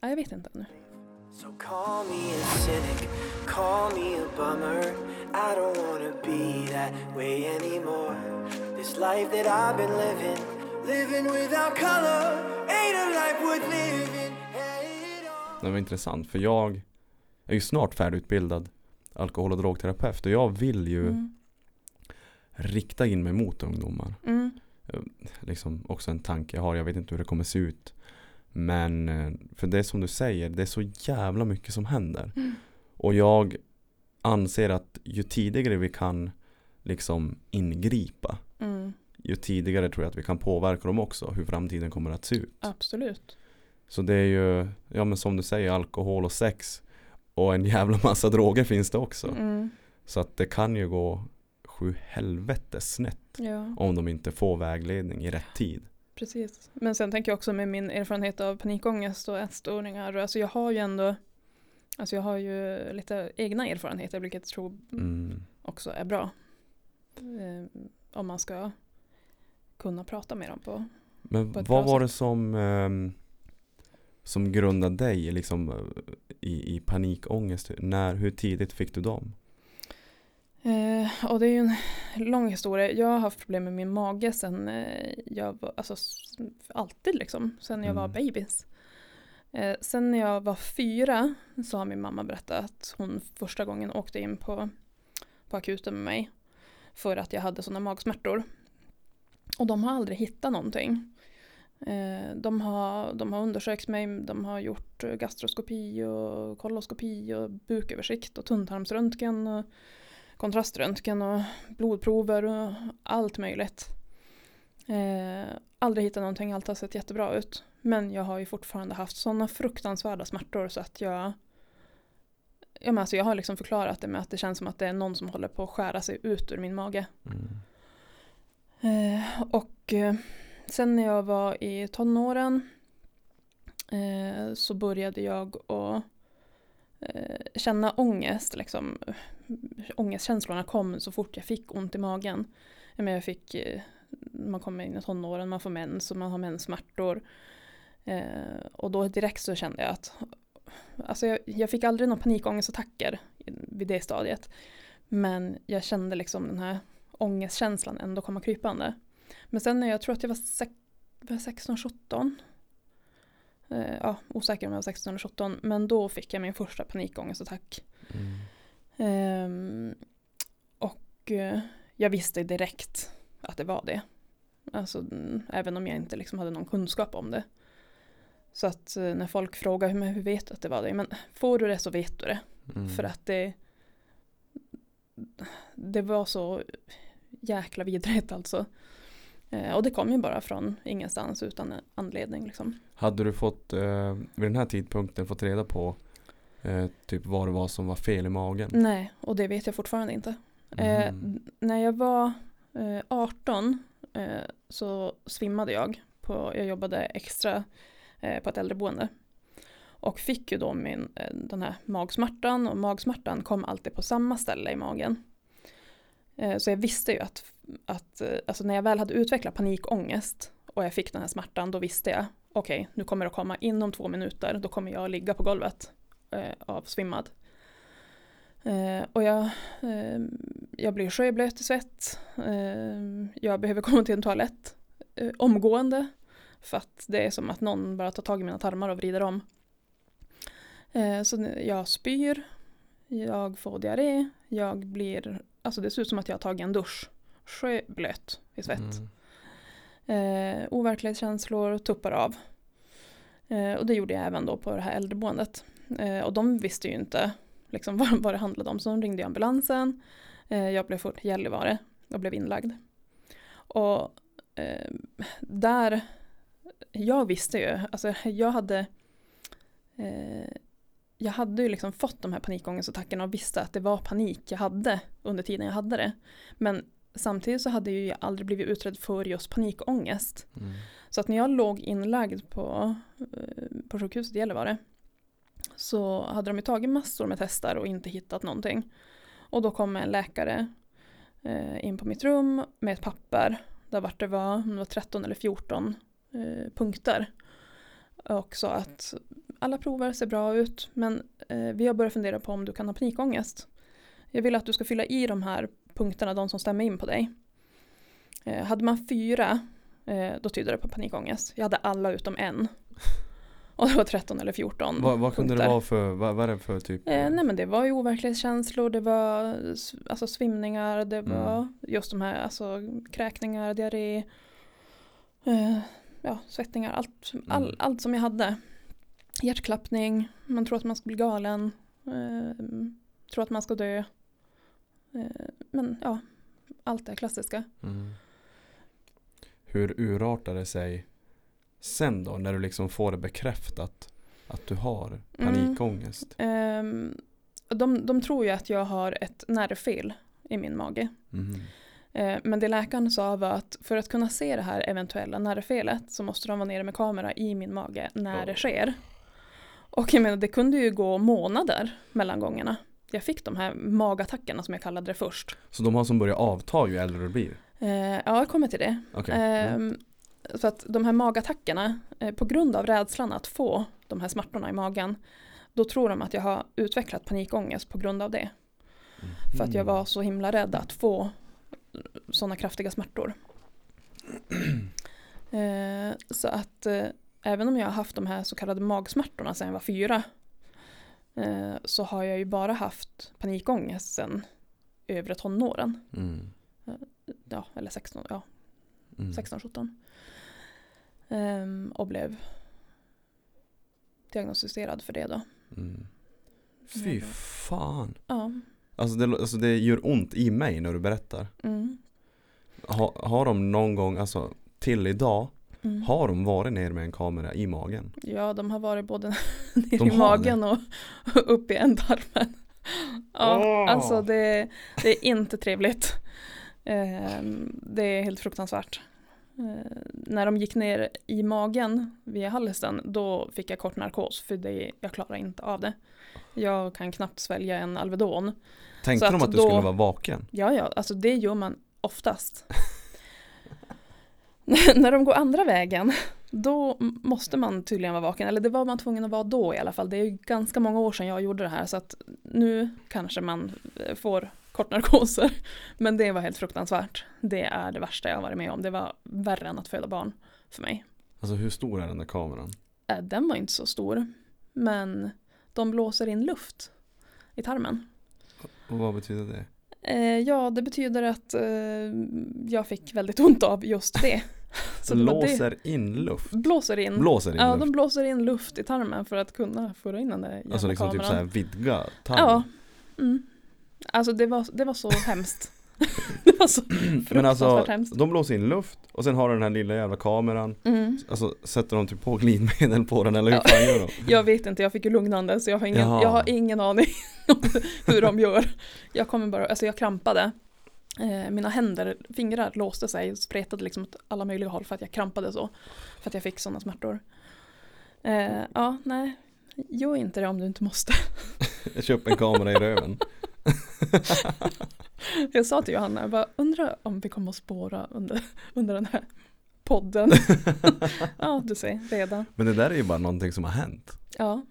nej, jag vet inte ännu. So call me a cynic, call me a bummer. I don't wanna be that way anymore. This life that I've been living, living without color, ain't a life worth living. Det var intressant för jag är ju snart färdigutbildad alkohol och drogterapeut och jag vill ju Mm. rikta in mig mot ungdomar. Mm. Liksom också en tanke jag har, jag vet inte hur det kommer se ut. Men eh, för det är som du säger, det är så jävla mycket som händer. Mm. Och jag anser att ju tidigare vi kan liksom ingripa Mm. ju tidigare tror jag att vi kan påverka dem också hur framtiden kommer att se ut. Absolut. Så det är ju, ja men som du säger, alkohol och sex och en jävla massa droger finns det också. Mm. Så att det kan ju gå sju helvetes snett Ja, om de inte får vägledning i rätt tid. Precis. Men sen tänker jag också med min erfarenhet av panikångest och ätstörningar, alltså jag har ju ändå, alltså jag har ju lite egna erfarenheter, vilket jag tror Mm. också är bra. Eh, om man ska kunna prata med dem på. Men På vad var det som ehm, som grundade dig liksom eh, i, i panikångest? När, hur tidigt fick du dem? Eh, och det är ju en lång historia. Jag har haft problem med min mage sen eh, jag var, alltså alltid liksom, sen jag var Mm. babys. Eh, sen när jag var fyra så har min mamma berättat att hon första gången åkte in på, på akuten med mig för att jag hade sådana magsmärtor. Och de har aldrig hittat någonting. Eh, de, har, de har undersökt mig, de har gjort gastroskopi och koloskopi och buköversikt och tunntarmsröntgen och kontraströntgen och blodprover och allt möjligt. Eh, aldrig hittat någonting, allt har sett jättebra ut. Men jag har ju fortfarande haft sådana fruktansvärda smärtor så att jag Ja, men alltså jag har liksom förklarat det med att det känns som att det är någon som håller på att skära sig ut ur min mage. Mm. Eh, och eh, sen när jag var i tonåren eh, så började jag att eh, känna ångest. Liksom. Ångestkänslorna kom så fort jag fick ont i magen. Jag, menar, jag fick, eh, man kommer in i tonåren, man får mens och man har menssmärtor. Eh, och då direkt så kände jag att alltså jag, jag fick aldrig några panikångestattacker vid det stadiet. Men jag kände liksom den här ångestkänslan ändå komma krypande. Men sen när jag tror att jag var, var 16-17. Eh, ja, osäker om jag var 16 eller 17. Men då fick jag min första panikångestattack. Mm. Ehm, och eh, jag visste direkt att det var det. Alltså, mm, även om jag inte liksom hade någon kunskap om det. Så att eh, när folk frågar "Men hur vet du att det var det? Men får du det så vet du det. Mm. För att det det var så jäkla vidrigt alltså. Eh, och det kom ju bara från ingenstans utan anledning liksom. Hade du fått eh, vid den här tidpunkten fått reda på eh, typ vad det var som var fel i magen? Nej, och det vet jag fortfarande inte. Eh, Mm. när jag var eh, 18 eh, så svimmade jag. På, jag jobbade extra eh, på ett äldreboende. Och fick ju då min, den här magsmärtan och magsmärtan kom alltid på samma ställe i magen. Så jag visste ju att, att alltså när jag väl hade utvecklat panikångest och jag fick den här smärtan då visste jag okej nu kommer det komma inom två minuter då kommer jag ligga på golvet eh, avsvimmad. Eh, och jag, eh, jag blir sjöblöt i svett. Eh, jag behöver komma till en toalett eh, omgående. För att det är som att någon bara tar tag i mina tarmar och vrider om. Eh, så jag spyr. Jag får diarré. Jag blir, alltså det ser ut som att jag har tagit en dusch. Sjöblöt i svett. Mm. Eh, overklighetskänslor tuppar av. Eh, och det gjorde jag även då på det här äldreboendet. Eh, och de visste ju inte liksom, *laughs* vad, vad det handlade om. Så de ringde ambulansen. Eh, jag blev fort till Gällivare och blev inlagd. Och eh, där jag visste ju, alltså jag hade jag hade ju liksom fått de här panikångestattackerna och visste att det var panik jag hade under tiden jag hade det. Men samtidigt så hade ju jag aldrig blivit utredd för just panikångest. Mm. Så att när jag låg inlagd på, på sjukhuset i Gällivare så hade de ju tagit massor med testar och inte hittat någonting. Och då kom en läkare eh, in på mitt rum med ett papper där vart det var, om det var 13 eller 14 eh, punkter. Och sa att alla prover ser bra ut men eh, vi har börjat fundera på om du kan ha panikångest. Jag vill att du ska fylla i de här punkterna, de som stämmer in på dig. Eh, hade man fyra Eh, då tyder det på panikångest. Jag hade alla utom en. Och det var 13 eller 14 Vad, vad kunde det punkter. vara för, vad, vad är det för typ? Eh, nej men det var ju overklighetskänslor, det var alltså svimningar, det Mm. var just de här alltså kräkningar, diarré, eh, ja svettningar, allt, all, Mm. allt som jag hade. Hjärtklappning, man tror att man ska bli galen, eh, tror att man ska dö. Eh, men ja, allt det klassiska. Mm. Hur urartar det sig sen då när du liksom får det bekräftat att du har Mm. panikångest? Ehm, de, de tror ju att jag har ett nervfel i min mage. Mhm. Eh, men det läkaren sa var att för att kunna se det här eventuella nervfelet så måste de vara nere med kamera i min mage när Ja. det sker. Och jag menar det kunde ju gå månader mellan gångerna. Jag fick de här magattackerna som jag kallade det först. Så de har som börjar avta ju äldre du blir? Eh, ja, jag kommer till det. Okej. Mm. Så att de här magattackerna, eh, på grund av rädslan att få de här smärtorna i magen, då tror de att jag har utvecklat panikångest på grund av det. För att jag Mm. var så himla rädd att få sådana kraftiga smärtor. *clears throat* Eh, så att eh, även om jag har haft de här så kallade magsmärtorna sedan jag var fyra eh, så har jag ju bara haft panikångest sedan övre tonåren. Mm. Ja, eller 16, ja, Mm. 16-17. Ehm, och blev diagnostiserad för det då. Mm. Fy fan. Ja. Alltså det, alltså det gör ont i mig när du berättar. Mm. Ha, har de någon gång, alltså till idag, Mm. har de varit ner med en kamera i magen? Ja, de har varit både *laughs* ner De i magen och *laughs* upp i ändtarmen. Ja, Åh! alltså det, det är inte trevligt. Ehm, det är helt fruktansvärt. Eh, när de gick ner i magen via halsen, då fick jag kort narkos för det, jag klarar inte av det. Jag kan knappt svälja en Alvedon. Tänkte Så de att att du då- skulle vara vaken? Ja, ja, alltså det gör man oftast. *laughs* När de går andra vägen, då måste man tydligen vara vaken. Eller det var man tvungen att vara då i alla fall. Det är ju ganska många år sedan jag gjorde det här. Så att nu kanske man eh, får kortnarkoser. Men det var helt fruktansvärt. Det är det värsta jag varit med om. Det var värre än att föda barn för mig. Alltså hur stor är den där kameran? Äh, Den var inte så stor. Men de blåser in luft i tarmen. Och vad betyder det? Eh, ja, det betyder att eh, jag fick väldigt ont av just det. *laughs* Så det var det. Låser in luft? Blåser in. Blåser in ja, luft? de blåser in luft i tarmen för att kunna föra in den där Alltså liksom typ kameran. såhär vidga tarmen? Ja. Mm. Alltså det var, det var så hemskt. *laughs* det var så *clears throat* Men alltså, hemskt. de blåser in luft och sen har du den här lilla jävla kameran Mm. Alltså sätter de typ på glidmedel på den eller hur Ja. fan gör de? *laughs* Jag vet inte, jag fick ju lugnande så jag har ingen, Jaha. jag har ingen aning *laughs* hur de gör. Jag kommer bara, alltså jag krampade. Eh, mina händer, fingrar låste sig spretade liksom åt alla möjliga håll för att jag krampade så. För att jag fick sådana smärtor. Eh, ja, nej. Gör inte det om du inte måste. Köper en kamera i röven *laughs* Jag sa till Johanna, jag bara undrar om vi kommer att spåra under, under den här podden. *laughs* ja, du ser, redan. Men det där är ju bara någonting som har hänt Ja.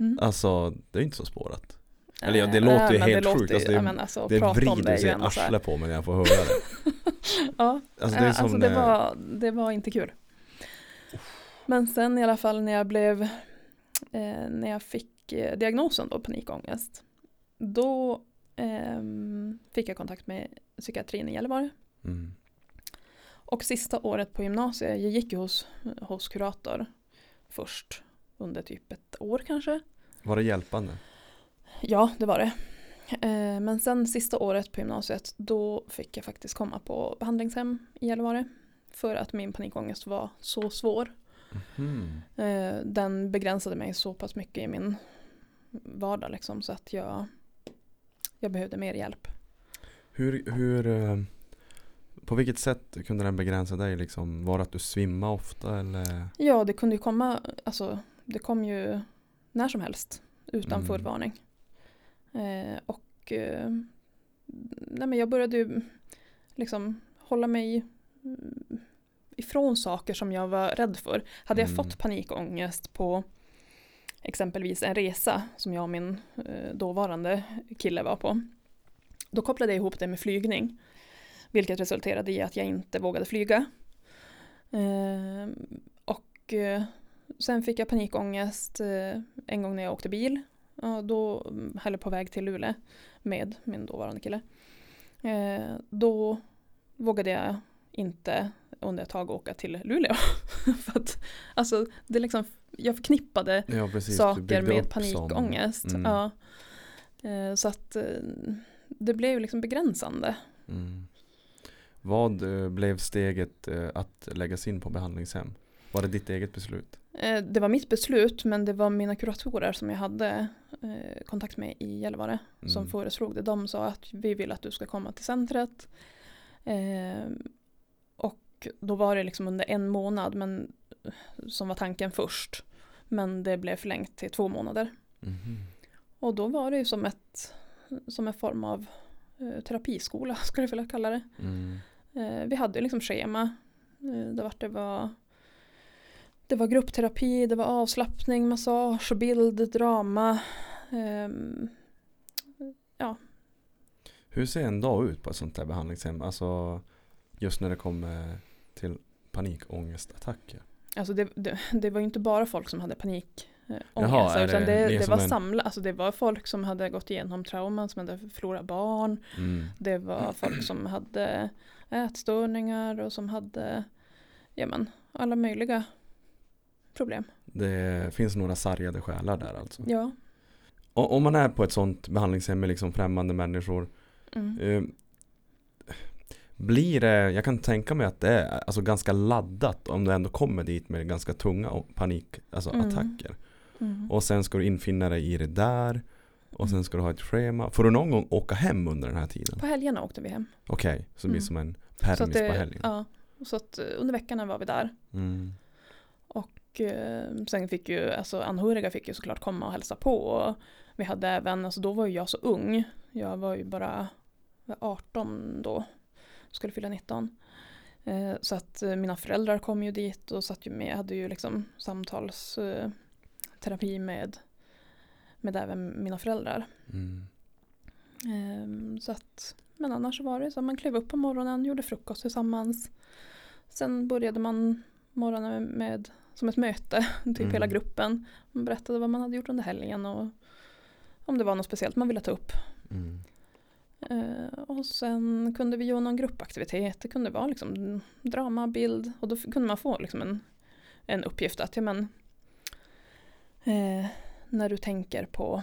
Mm. Alltså det är inte så spårat Eller ja, det låter ju men helt sjukt, ju- alltså, det- men alltså, Det vrider ju sig ändå så här- arslet på mig när jag får höra det *laughs* Ja, Alltså det är som alltså det, när var, det var inte kul. Men sen i alla fall när jag blev, eh, när jag fick eh, diagnosen då, panikångest, då ehm, fick jag kontakt med psykiatrin i Gällivare. mm. Och sista året på gymnasiet, jag gick ju hos, hos kurator först under typ ett år kanske. Var det hjälpande? Ja, det var det. Eh, Men sen sista året på gymnasiet, då fick jag faktiskt komma på behandlingshem i Gällivare. för att min panikångest var så svår. Mhm. Eh, den begränsade mig så pass mycket i min vardag liksom så att jag, jag behövde mer hjälp. Hur, hur eh, på vilket sätt kunde den begränsa dig liksom? Var det att du svimmade ofta eller? Ja, det kunde ju komma, alltså det kom ju när som helst utan Mm. förvarning. Eh, och eh, nej men jag började ju liksom hålla mig mm, ifrån saker som jag var rädd för. Hade jag Mm. fått panikångest på exempelvis en resa som jag och min eh, dåvarande kille var på. Då kopplade jag ihop det med flygning. Vilket resulterade i att jag inte vågade flyga. Eh, och eh, sen fick jag panikångest en gång när jag åkte bil. Då mm, höll jag på väg till Luleå med min dåvarande kille. Då vågade jag inte under ett tag åka till Luleå. *laughs* För att, alltså, det liksom, jag förknippade Ja saker med som- panikångest. Mm. Ja. Eh, så att eh, det blev ju liksom begränsande. Mm. Vad eh, blev steget att läggas in på behandlingshem? Var det ditt eget beslut? Det var mitt beslut men det var mina kuratorer som jag hade kontakt med i Gällivare som Mm. föreslog det. De sa att vi vill att du ska komma till centret. Och då var det liksom under en månad men, som var tanken först. Men det blev förlängt till två månader. Mhm. Och då var det ju som, ett, som en form av eh, terapiskola *laughs* skulle jag vilja kalla det. Mm. Eh, vi hade ju liksom schema. Eh, det, var, det, var, det var gruppterapi, det var avslappning, massage, bild, drama. ehm, Hur ser en dag ut på ett sånt där behandlingshem? Alltså just när det kommer till panikångestattacker. Alltså det, det, det var ju inte bara folk som hade panik. Eh, ångest, utan det- det, det var en- samlat, alltså det var folk som hade gått igenom trauman, som hade förlorat barn. Mm. Det var folk som hade ätstörningar och som hade ja, men, alla möjliga problem. Det finns några sargade själar där alltså. Ja. Om man är på ett sånt behandlingshem med liksom främmande människor Mm. eh, Blir det, jag kan tänka mig att det är alltså ganska laddat om du ändå kommer dit med ganska tunga o- panik, alltså Mm. attacker. Mm. Och sen ska du infinna dig i det där. Och sen ska du ha ett schema. Får du någon gång åka hem under den här tiden? På helgerna åkte vi hem. Okej, så det blir Mm. som en permis det, på helgen. Ja, så att eh, under veckorna var vi där. Mm. Och eh, sen fick ju, alltså anhöriga fick ju såklart komma och hälsa på. Och vi hade även, alltså då var ju jag så ung. Jag var ju bara var 18 då. Skulle fylla 19. Eh, så att eh, mina föräldrar kom ju dit och satt ju med, hade ju liksom samtalsterapi eh, med, med även mina föräldrar. Mm. Ehm, så att, men annars var det så att man klev upp på morgonen, gjorde frukost tillsammans. Sen började man morgonen med, som ett möte, *laughs* typ Mm. hela gruppen. Man berättade vad man hade gjort under helgen och om det var något speciellt man ville ta upp. Mm. Eh, och sen kunde vi göra någon gruppaktivitet. Det kunde vara liksom drama, bild och då kunde man få liksom en, en uppgift att ja, men, eh, när du tänker på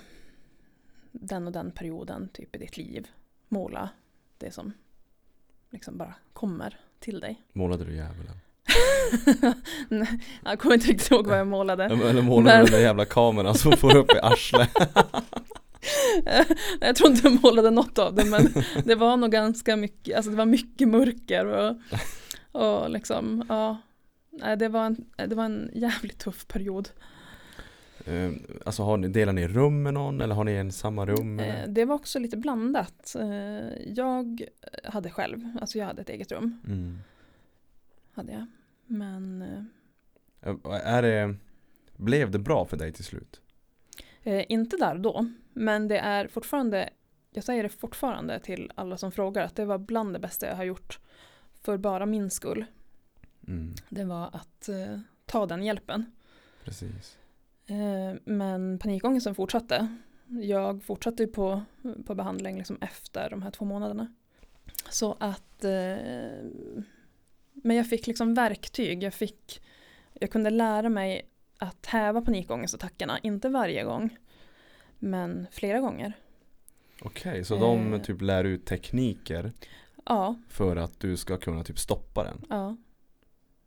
den och den perioden typ i ditt liv måla det som liksom bara kommer till dig. Målade du djävulen? *laughs* Nej, jag kommer inte riktigt ihåg vad jag målade. *laughs* Eller målade du den där jävla kameran som får upp i arslet? *laughs* jag tror inte jag målade något av det men det var nog ganska mycket, alltså det var mycket mörker och, och liksom, ja. Nej, det var, en, det var en jävligt tuff period. Eh, Alltså har ni, delar ni rum med någon eller har ni en samma rum? Eh? Det var också lite blandat. Eh, Jag hade själv, alltså jag hade ett eget rum. Mm. Hade jag. Men eh, Är det, blev det bra för dig till slut? inte där då. Men det är fortfarande, jag säger det fortfarande till alla som frågar att det var bland det bästa jag har gjort för bara min skull. Mm. Det var att eh, ta den hjälpen. Precis. Eh, men panikångesten fortsatte. Jag fortsatte på, på behandling liksom efter de här två månaderna. Så att eh, Men jag fick liksom verktyg. Jag, fick, jag kunde lära mig att häva panikångestattackerna. Inte varje gång. Men flera gånger. Okej, så de Eh. typ lär ut tekniker Ja, för att du ska kunna typ stoppa den? ja.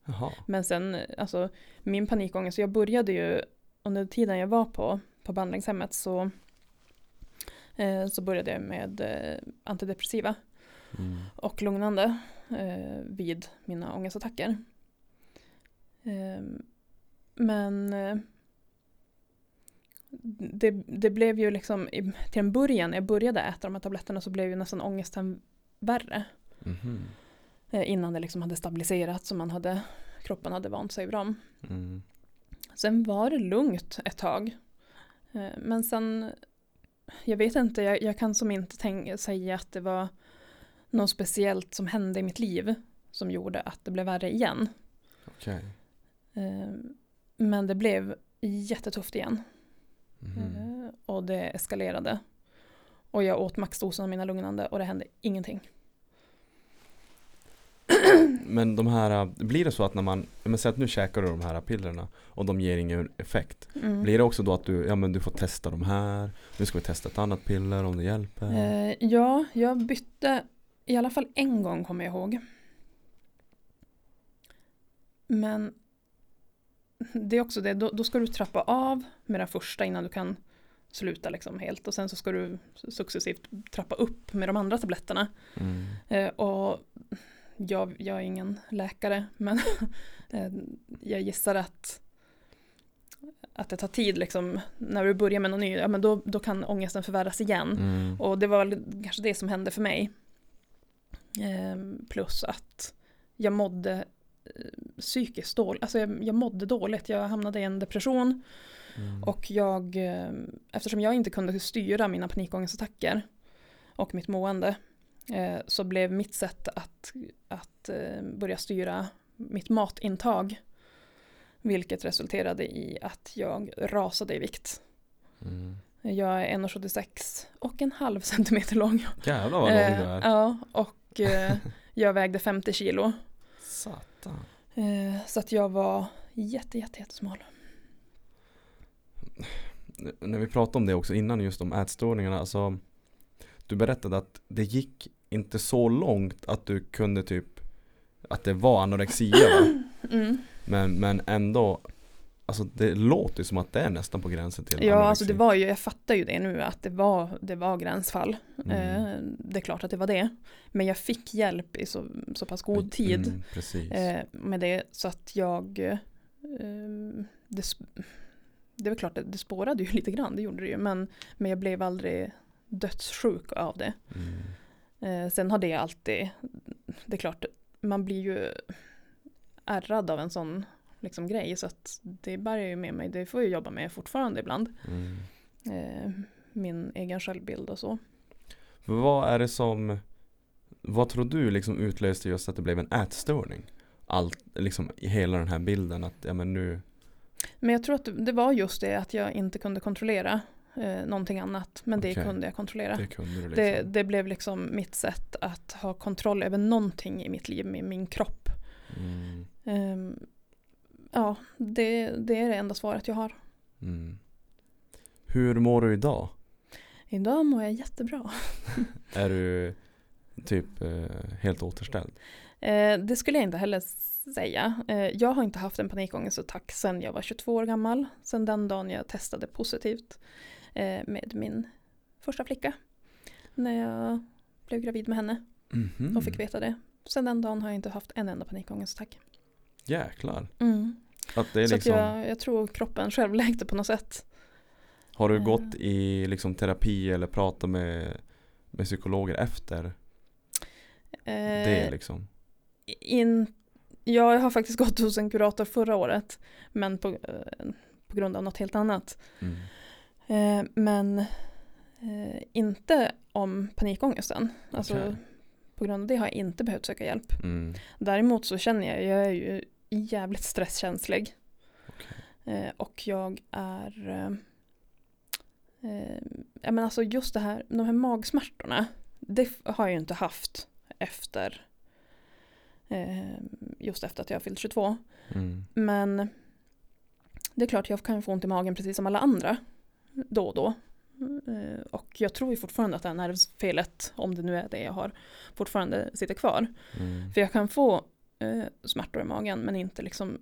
Jaha. Men sen, alltså min panikångest, jag började ju under tiden jag var på, på behandlingshemmet så, eh, så började jag med eh, antidepressiva Mm. och lugnande eh, vid mina ångestattacker. Eh, men eh, det, det blev ju liksom, i- till en början, när jag började äta de här tabletterna så blev ju nästan ångesten värre. Eh, innan det liksom hade stabiliserats och man hade, kroppen hade vant sig vid dem. Mm. Sen var det lugnt ett tag. Eh, Men sen, jag vet inte, jag, jag kan som inte tänka, säga att det var något speciellt som hände i mitt liv som gjorde att det blev värre igen. Okej. Eh, Men det blev jättetufft igen Eh, och det eskalerade. Och jag åt maxdosen av mina lugnande och det hände ingenting. *clears throat* Men de här, blir det så att när man, men säg att nu käkar du de här pillerna och de ger ingen effekt. Mm. Blir det också då att du, ja men du får testa de här, nu ska vi testa ett annat piller om det hjälper? Eh, ja, jag bytte i alla fall en gång kommer jag ihåg. Men det är också det, då, då ska du trappa av med den första innan du kan sluta liksom helt och sen så ska du successivt trappa upp med de andra tabletterna. Mm. Eh, och jag, jag är ingen läkare men *laughs* eh, jag gissar att att det tar tid liksom när du börjar med något nytt, ja men då, då kan ångesten förvärras igen. Mm. Och det var kanske det som hände för mig. Ehm, plus att jag mådde eh, psykiskt dåligt, alltså jag, jag mådde dåligt, jag hamnade i en depression Mm. och jag, eh, eftersom jag inte kunde styra mina panikångestattacker och mitt mående eh, så blev mitt sätt att, att eh, börja styra mitt matintag vilket resulterade i att jag rasade i vikt. Mm. Jag är 1,76 och en halv centimeter lång. Jävlar vad lång Eh, du är. Ja, och eh, jag vägde 50 kilo. Eh, så att jag var jätte, jätte, jättesmal. N- När vi pratade om det också innan just om ätstörningarna, alltså Du berättade att det gick inte så långt att du kunde typ Att det var anorexia va? *clears throat* Mm. Men, men ändå Alltså det låter som att det är nästan på gränsen till Ja, anorexi. alltså det var ju, jag fattar ju det nu att det var, det var gränsfall. Mm. Eh, det är klart att det var det. Men jag fick hjälp i så, så pass god tid Mm, eh, med det så att jag eh, det, det väl klart att det spårade ju *laughs* lite grann, det gjorde det ju. Men, men jag blev aldrig dödssjuk av det. Mm. Eh, sen har det alltid, det är klart, man blir ju ärrad av en sån liksom, grej så att det bär jag ju med mig, det får jag jobba med fortfarande ibland. Mm. Eh, min egen självbild och så. Vad är det som Vad tror du liksom utlöste just att det blev en ätstörning? Allt, liksom i hela den här bilden att, ja men nu Men jag tror att det, det var just det att jag inte kunde kontrollera eh, någonting annat. Men det Okej. kunde jag kontrollera. Det kunde liksom Det, det blev liksom mitt sätt att ha kontroll över någonting i mitt liv, med min kropp. mm. Ehm, ja, det, det är det enda svaret jag har. Mm. Hur mår du idag? Idag mår jag jättebra. *laughs* Är du typ eh, helt återställd? Eh, det skulle jag inte heller säga. Eh, jag har inte haft en panikångestattack sedan jag var 22 år gammal. Sedan den dagen jag testade positivt med min första flicka. När jag blev gravid med henne Mhm. och fick veta det. Sedan den dagen har jag inte haft en enda panikångestattack. Jäklar. Mm. Att det är Så liksom, att jag, jag tror kroppen själv läkte på något sätt. har du eh. gått i liksom terapi eller pratat med, med psykologer efter Eh, det liksom? in, ja, jag har faktiskt gått hos en kurator förra året. Men på, eh, på grund av något helt annat. Mm. Eh, men eh, inte om panikångesten. Alltså, Okej. På grund av det har jag inte behövt söka hjälp. Mm. Däremot så känner jag, jag är ju jävligt stresskänslig. Okej. Eh, och jag är, eh, eh, ja men alltså just det här, de här magsmärtorna, det har jag ju inte haft efter, eh, just efter att jag fyllt 22. Mm. Men det är klart jag kan få ont i magen precis som alla andra då och då. Och jag tror ju fortfarande att det här nervfelet, om det nu är det jag har, fortfarande sitter kvar. Mm. För jag kan få eh, smärtor i magen men inte liksom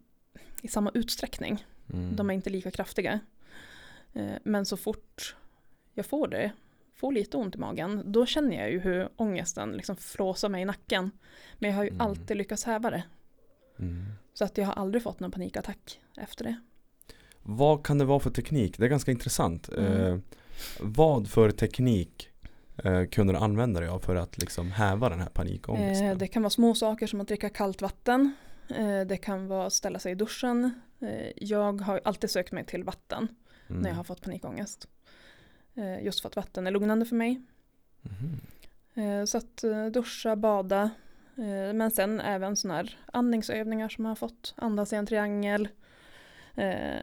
i samma utsträckning. Mm. De är inte lika kraftiga. Eh, men så fort jag får det, får lite ont i magen, då känner jag ju hur ångesten liksom flåsar mig i nacken. Men jag har ju Mm. alltid lyckats häva det. Mm. Så att jag har aldrig fått någon panikattack efter det. Vad kan det vara för teknik? Det är ganska intressant. Mm. Eh, vad för teknik kunde du använda dig av för att liksom häva den här panikångesten? Eh, det kan vara små saker som att dricka kallt vatten. Eh, det kan vara att ställa sig i duschen. Eh, jag har alltid sökt mig till vatten Mm. när jag har fått panikångest. Eh, just för att vatten är lugnande för mig. Eh, så att eh, duscha, bada. Eh, men sen även sådana här andningsövningar som jag har fått. Andas i en triangel. Eh,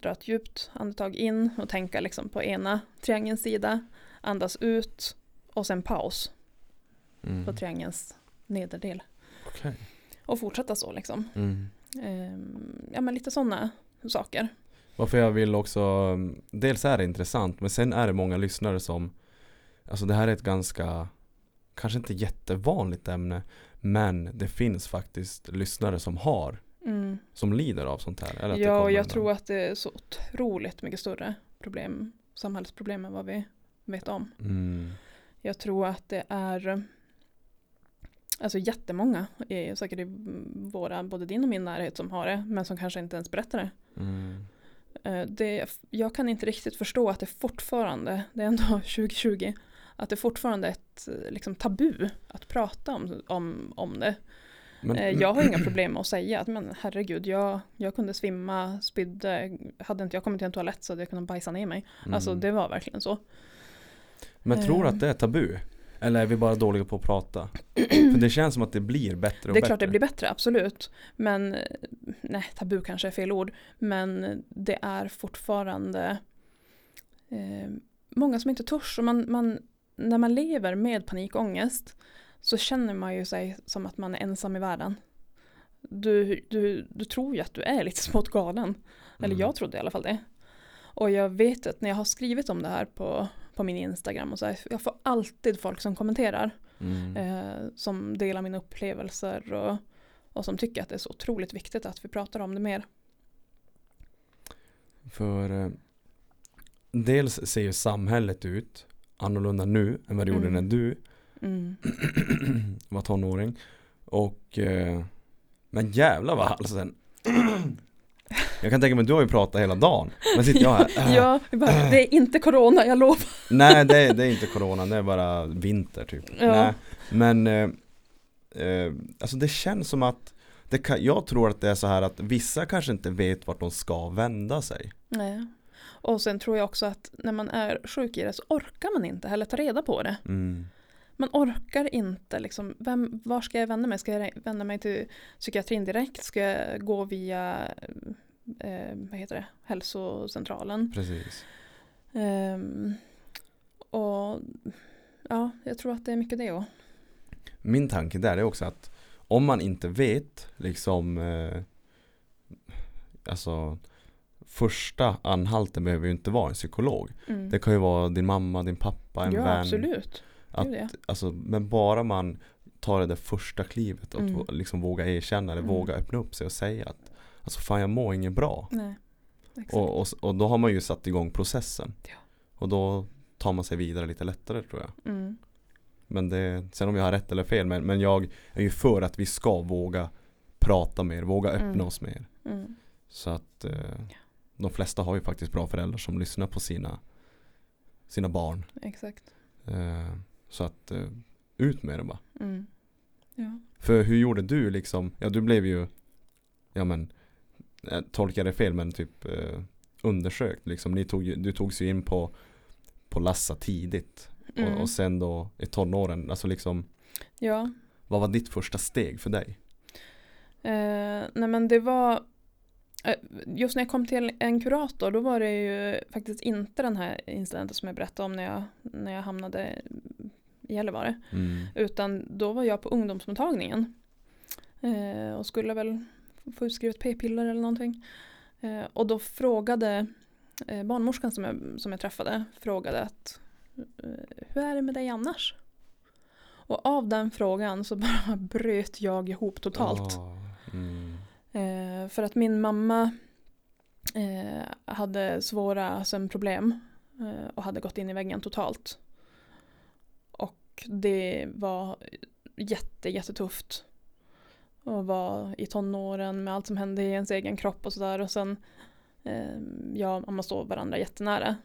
dra ett djupt andetag in och tänka liksom på ena triangelns sida. Andas ut och sen paus Mm. på triangelns nederdel. Okej. Och fortsätta så liksom. Mm. Ehm, ja men lite sådana saker. Varför jag vill också, dels är det intressant men sen är det många lyssnare som Alltså det här är ett ganska Kanske inte jättevanligt ämne Men det finns faktiskt lyssnare som har Mm. Som lider av sånt här Ja och jag tror att det är så otroligt mycket större problem, samhällsproblem än vad vi vet om. mm. Jag tror att det är Alltså jättemånga, säkert i våra, både din och min närhet som har det, men som kanske inte ens berättar det. Mm. Eh, det. Jag kan inte riktigt förstå att det fortfarande, det är ändå *laughs* 2020, att det fortfarande är ett liksom, tabu att prata om, om, om det. Men, Eh, Jag har inga *clears throat* problem med att säga att men herregud, jag, jag kunde svimma, spydde, hade inte jag kommit till en toalett så hade jag kunnat bajsa ner mig. mm. Alltså det var verkligen så. Men tror du eh. att det är tabu? Eller är vi bara dåliga på att prata? *clears throat* För det känns som att det blir bättre och Det är bättre klart det blir bättre, absolut. Men, eh, nej, tabu kanske är fel ord. Men det är fortfarande eh, många som inte törs. Och man, man, när man lever med panikångest så känner man ju sig som att man är ensam i världen. Du, du, du tror ju att du är lite *laughs* smått galen. Eller Mm. jag trodde i alla fall det. Och jag vet att när jag har skrivit om det här på, på min Instagram och så här, jag får alltid folk som kommenterar. mm. Eh, som delar mina upplevelser och, och som tycker att det är så otroligt viktigt att vi pratar om det mer. För eh, dels ser ju samhället ut annorlunda nu än vad det gjorde Mm. när du Mm. *clears throat* var tonåring. Och eh, men jävlar vad halsen *clears throat* Jag kan tänka mig, du har ju pratat hela dagen. Men sitter jag här. *laughs* äh. ja, vi bara, det är inte corona, jag lovar. *laughs* Nej det är, det är inte corona, det är bara vinter typ. Ja. Nej, men eh, eh, alltså det känns som att det kan, jag tror att det är så här att vissa kanske inte vet vart de ska vända sig. Nej. Och sen tror jag också att när man är sjuk i det så orkar man inte heller ta reda på det. Mm. Man orkar inte liksom, vem, var ska jag vända mig? Ska jag vända mig till psykiatrin direkt? Ska jag gå via, eh, vad heter det, hälsocentralen? Precis. Ehm, och ja, jag tror att det är mycket det också. Min tanke där är också att om man inte vet liksom eh, Alltså Första anhalten behöver ju inte vara en psykolog. Mm. Det kan ju vara din mamma, din pappa, en ja, vän. absolut. Att, ja. alltså, men bara man tar det där första klivet och Mm. liksom våga erkänna eller Mm. våga öppna upp sig och säga att Alltså fan jag mår inget bra. Nej. Och, och, och då har man ju satt igång processen. Ja. Och då tar man sig vidare lite lättare tror jag. Mm. Men det, sen om jag har rätt eller fel, men, men jag är ju för att vi ska våga prata mer, våga öppna Mm. oss mer. Mm. Så att eh, de flesta har ju faktiskt bra föräldrar som lyssnar på sina, sina barn. Exakt. Eh, så att eh, ut med det bara. Mm. Ja. För hur gjorde du liksom, ja du blev ju, ja men, jag det fel men typ eh, undersökt liksom. Ni tog, du togs ju in på, på Lassa tidigt. Mm. Och, och sen då i tonåren, alltså liksom, ja. vad var ditt första steg för dig? Eh, nej men det var eh, Just när jag kom till en kurator då var det ju faktiskt inte den här incidenten som jag berättade om när jag, när jag hamnade i Gällivare. Mm. Utan då var jag på ungdomsmottagningen. Eh, och skulle väl få utskrivet p-piller eller någonting. Eh, och då frågade eh, barnmorskan som jag, som jag träffade frågade att eh, hur är det med dig annars? Och av den frågan så *laughs* bara bröt jag ihop totalt. Ja, mm. Eh, för att min mamma eh, hade svåra sömnproblem eh, och hade gått in i väggen totalt. Och det var jätte, jättetufft. Och var i tonåren med allt som hände i ens egen kropp och sådär. Och sen, eh, och mamma stod varandra jättenära.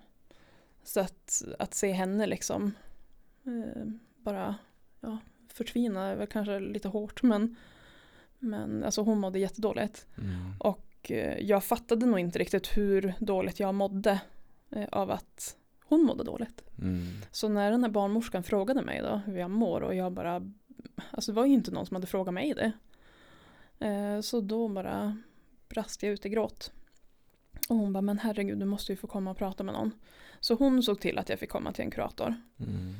Så att, att se henne liksom eh, bara ja, förtvina är väl kanske lite hårt men, men alltså hon mådde jättedåligt. Mm. Och eh, jag fattade nog inte riktigt hur dåligt jag mådde eh, av att hon mådde dåligt. Mm. Så när den här barnmorskan frågade mig då hur jag mår och jag bara, alltså det var ju inte någon som hade frågat mig det. Eh, Så då bara brast jag ut i gråt. Och hon bara, men herregud du måste ju få komma och prata med någon. Så hon såg till att jag fick komma till en kurator. Mm.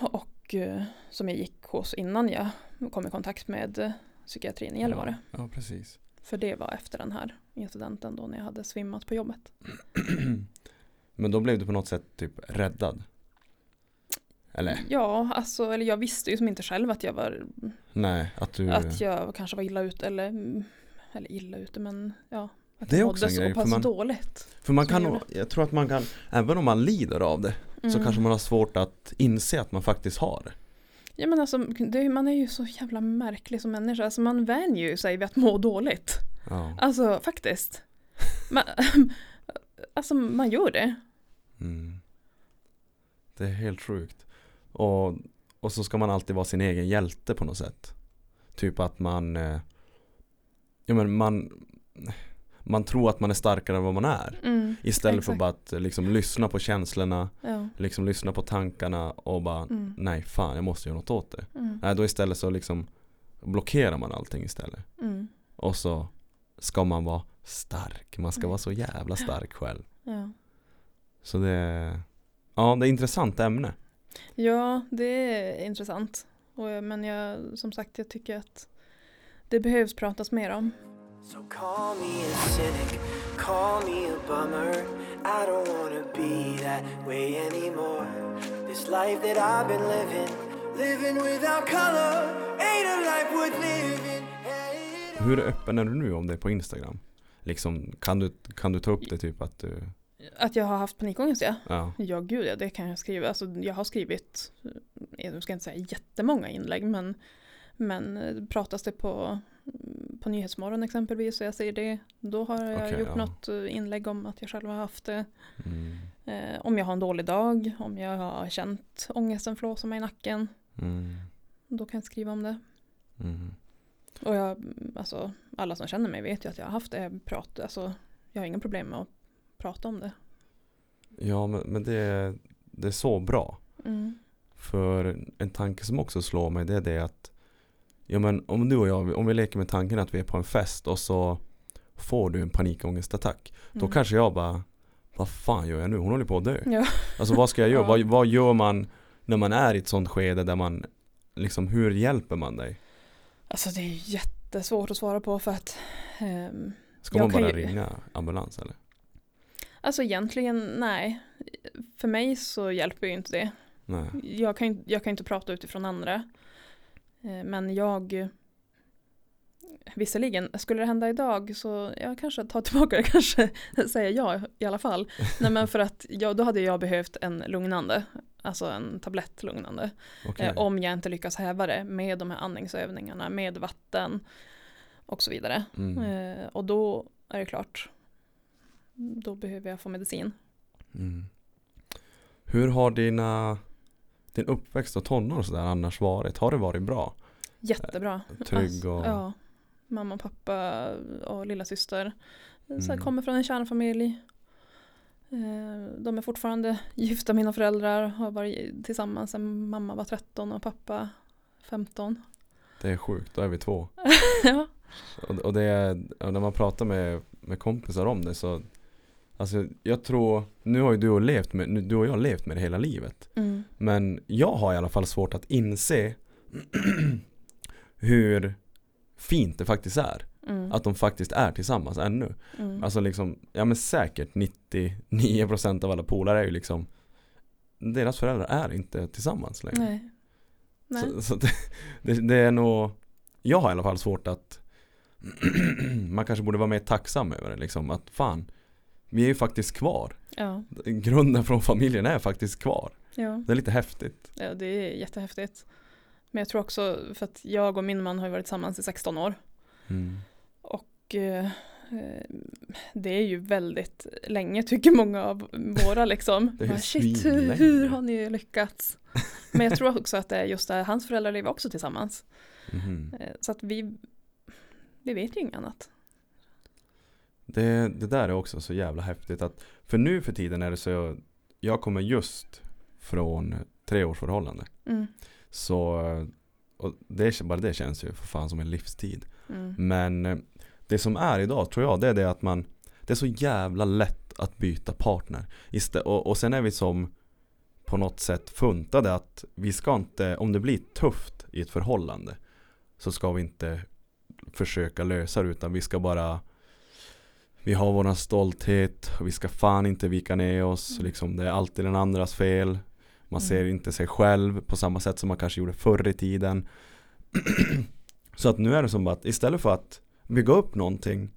Och eh, som jag gick hos innan jag kom i kontakt med eh, psykiatrin i Gällivare. Ja, ja, precis. För det var efter den här incidenten då när jag hade svimmat på jobbet. *clears throat* Men då blev du på något sätt typ räddad? Eller? Ja, alltså, eller jag visste ju som inte själv att jag var, Nej, att du... att jag kanske var illa ute eller, eller illa ute men ja. Att Det är jag också en grej, så för man- dåligt. För man kan jag jag tror att man kan, även om man lider av det, så Mm. kanske man har svårt att inse att man faktiskt har det. Ja men alltså, det, man är ju så jävla märklig som människa. Alltså man vänjer ju sig vid att må dåligt. Ja. Alltså faktiskt. *laughs* Man, *laughs* alltså man gör det. Mm. Det är helt sjukt. Och, och så ska man alltid vara sin egen hjälte på något sätt. Typ att man, eh, ja men man, man tror att man är starkare än vad man är. Mm, Istället för exakt. bara att eh, liksom lyssna på känslorna, Ja. liksom lyssna på tankarna och bara Mm, nej fan jag måste göra något åt det. mm, Nej då istället så liksom blockerar man allting istället. mm, Och så ska man vara stark. Man ska Mm. vara så jävla stark själv. ja. Så det ja det är ett intressant ämne. Ja, det är intressant. Och, jag- men jag, som sagt, jag tycker att det behövs pratas mer om. So call me a cynic, call me a bummer. I don't wanna be that way anymore. This life that I've been living, living without color, ain't a life worth living. Hey, Hur öppen är du nu om det på Instagram? Liksom, kan du, kan du ta upp det typ att du, Att jag har haft panikångest, ja. ja, Ja, gud ja, det kan jag skriva. Alltså, jag har skrivit, eh, jag ska inte säga jättemånga inlägg, men, men eh, pratas det på, på Nyhetsmorgon exempelvis och jag säger det, då har jag Okej, gjort ja. något eh, inlägg om att jag själv har haft det. mm, Eh, om jag har en dålig dag, om jag har känt ångesten flåsa mig i nacken, mm, då kan jag skriva om det. mm, Och jag, alltså, alla som känner mig vet ju att jag har haft det. Prat, alltså, jag har inga problem med att prata om det. ja men, men det, är- det är så bra. Mm. För en tanke som också slår mig det är det att Ja men om du och jag, om vi leker med tanken att vi är på en fest och så får du en panikångestattack. Då Mm. kanske jag bara Vad fan gör jag nu? Hon håller på att dö. Ja. Alltså vad ska jag göra? Ja. Vad, vad gör man när man är i ett sånt skede där man Liksom hur hjälper man dig? Alltså det är jättesvårt att svara på för att ehm, Ska man bara ju- ringa ambulans eller? Alltså egentligen nej. För mig så hjälper ju inte det. Nej. Jag kan, jag kan inte prata utifrån andra. Eh, Men jag Visserligen, skulle det hända idag så jag kanske tar tillbaka det, *laughs* kanske säger ja i alla fall. Nej men för att ja, då hade jag behövt en lugnande, alltså en tablett lugnande. Okej. Eh, om jag inte lyckas häva det med de här andningsövningarna, med vatten och så vidare. Mm. Eh, och då är det klart, då behöver jag få medicin. Mm. Hur har dina Din uppväxt och tonår och sådär annars varit? Har det varit bra? Jättebra. Trygg Alltså, och Ja. Mamma, pappa och lilla syster. Så Mm. kommer från en kärnfamilj. Eh, De är fortfarande *laughs* gifta, mina föräldrar har varit tillsammans sedan mamma var 13 och pappa 15. Det är sjukt, då är vi två. *laughs* ja. Och, det är, när man pratar med, med kompisar om det så Alltså jag tror, nu har ju du och, levt med, nu, du och jag levt med det hela livet Mm. Men jag har i alla fall svårt att inse *clears throat* hur fint det faktiskt är Mm. Att de faktiskt är tillsammans ännu Mm. Alltså liksom, ja men säkert 99% av alla polare är ju liksom Deras föräldrar är inte tillsammans längre Nej. Nej. Så, så det, det, det är nog Jag har i alla fall svårt att *clears throat* Man kanske borde vara mer tacksam över det liksom att fan Vi är ju faktiskt kvar Ja, Grunden från familjen är faktiskt kvar ja. Det är lite häftigt ja, det är jättehäftigt. Men jag tror också, för att jag och min man har varit tillsammans i 16 år. mm. Och eh, eh, det är ju väldigt länge tycker många av våra liksom. Det är Bara, Shit, hur, svinlänge." hur har ni lyckats? Men jag tror också att det är just det, hans föräldrar lever också tillsammans. Eh, Så att vi, vi vet ju inget annat. Det, det där är också så jävla häftigt att För nu för tiden är det så Jag kommer just från tre års förhållande Mm, Så och det, bara det känns ju för fan som en livstid. Mm, Men eh, det som är idag tror jag det är det att man Det är så jävla lätt att byta partner. Istä- och, och sen är vi som På något sätt funtade att vi ska inte Om det blir tufft i ett förhållande Så ska vi inte Försöka lösa det utan vi ska bara Vi har våran stolthet och vi ska fan inte vika ner oss Mm. liksom Det är alltid den andras fel Man Mm. ser inte sig själv på samma sätt som man kanske gjorde förr i tiden *clears throat* Så att nu är det som att istället för att bygga upp någonting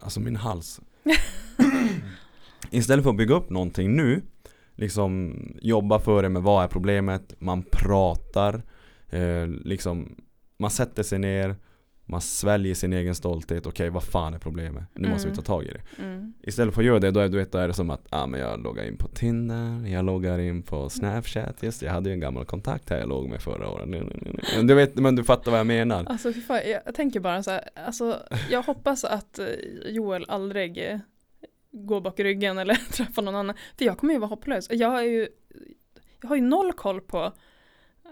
Alltså min hals *clears throat* Istället för att bygga upp någonting nu Liksom jobba för det med vad är problemet Man pratar eh, Liksom Man sätter sig ner Man sväljer sin egen stolthet Okej vad fan är problemet? Nu måste vi Mm. ta tag i det mm. Istället för att göra det, då är, du vet, då är det som att ah, men jag loggar in på Tinder, jag loggar in på Snapchat, just jag hade ju en gammal kontakt här jag låg med förra året. Du vet, men du fattar vad jag menar. Alltså fan, jag jag tänker bara så här, alltså jag hoppas att eh, Joel aldrig eh, går bak i ryggen eller *laughs* träffar någon annan. För jag kommer ju vara hopplös. Jag har ju, jag har ju noll koll på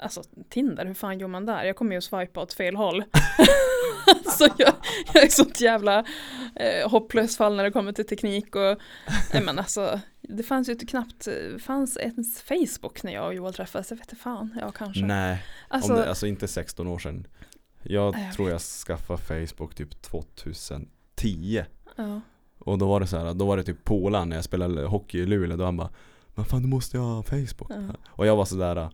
Alltså Tinder, hur fan gör man där? Jag kommer ju att swipa åt fel håll. *laughs* alltså jag, jag är sånt jävla eh, hopplöst fall när det kommer till teknik och nej men alltså det fanns ju inte knappt, fanns ens Facebook när jag och Joel träffades, jag vet inte fan, ja kanske. Nej, alltså, det, alltså inte 16 år sedan. Jag jag tror jag skaffade Facebook typ 2010. ja. Och då var det så här, då var det typ polaren när jag spelade hockey i Luleå, då han bara Men fan du måste ha Facebook. Ja. Och jag var sådär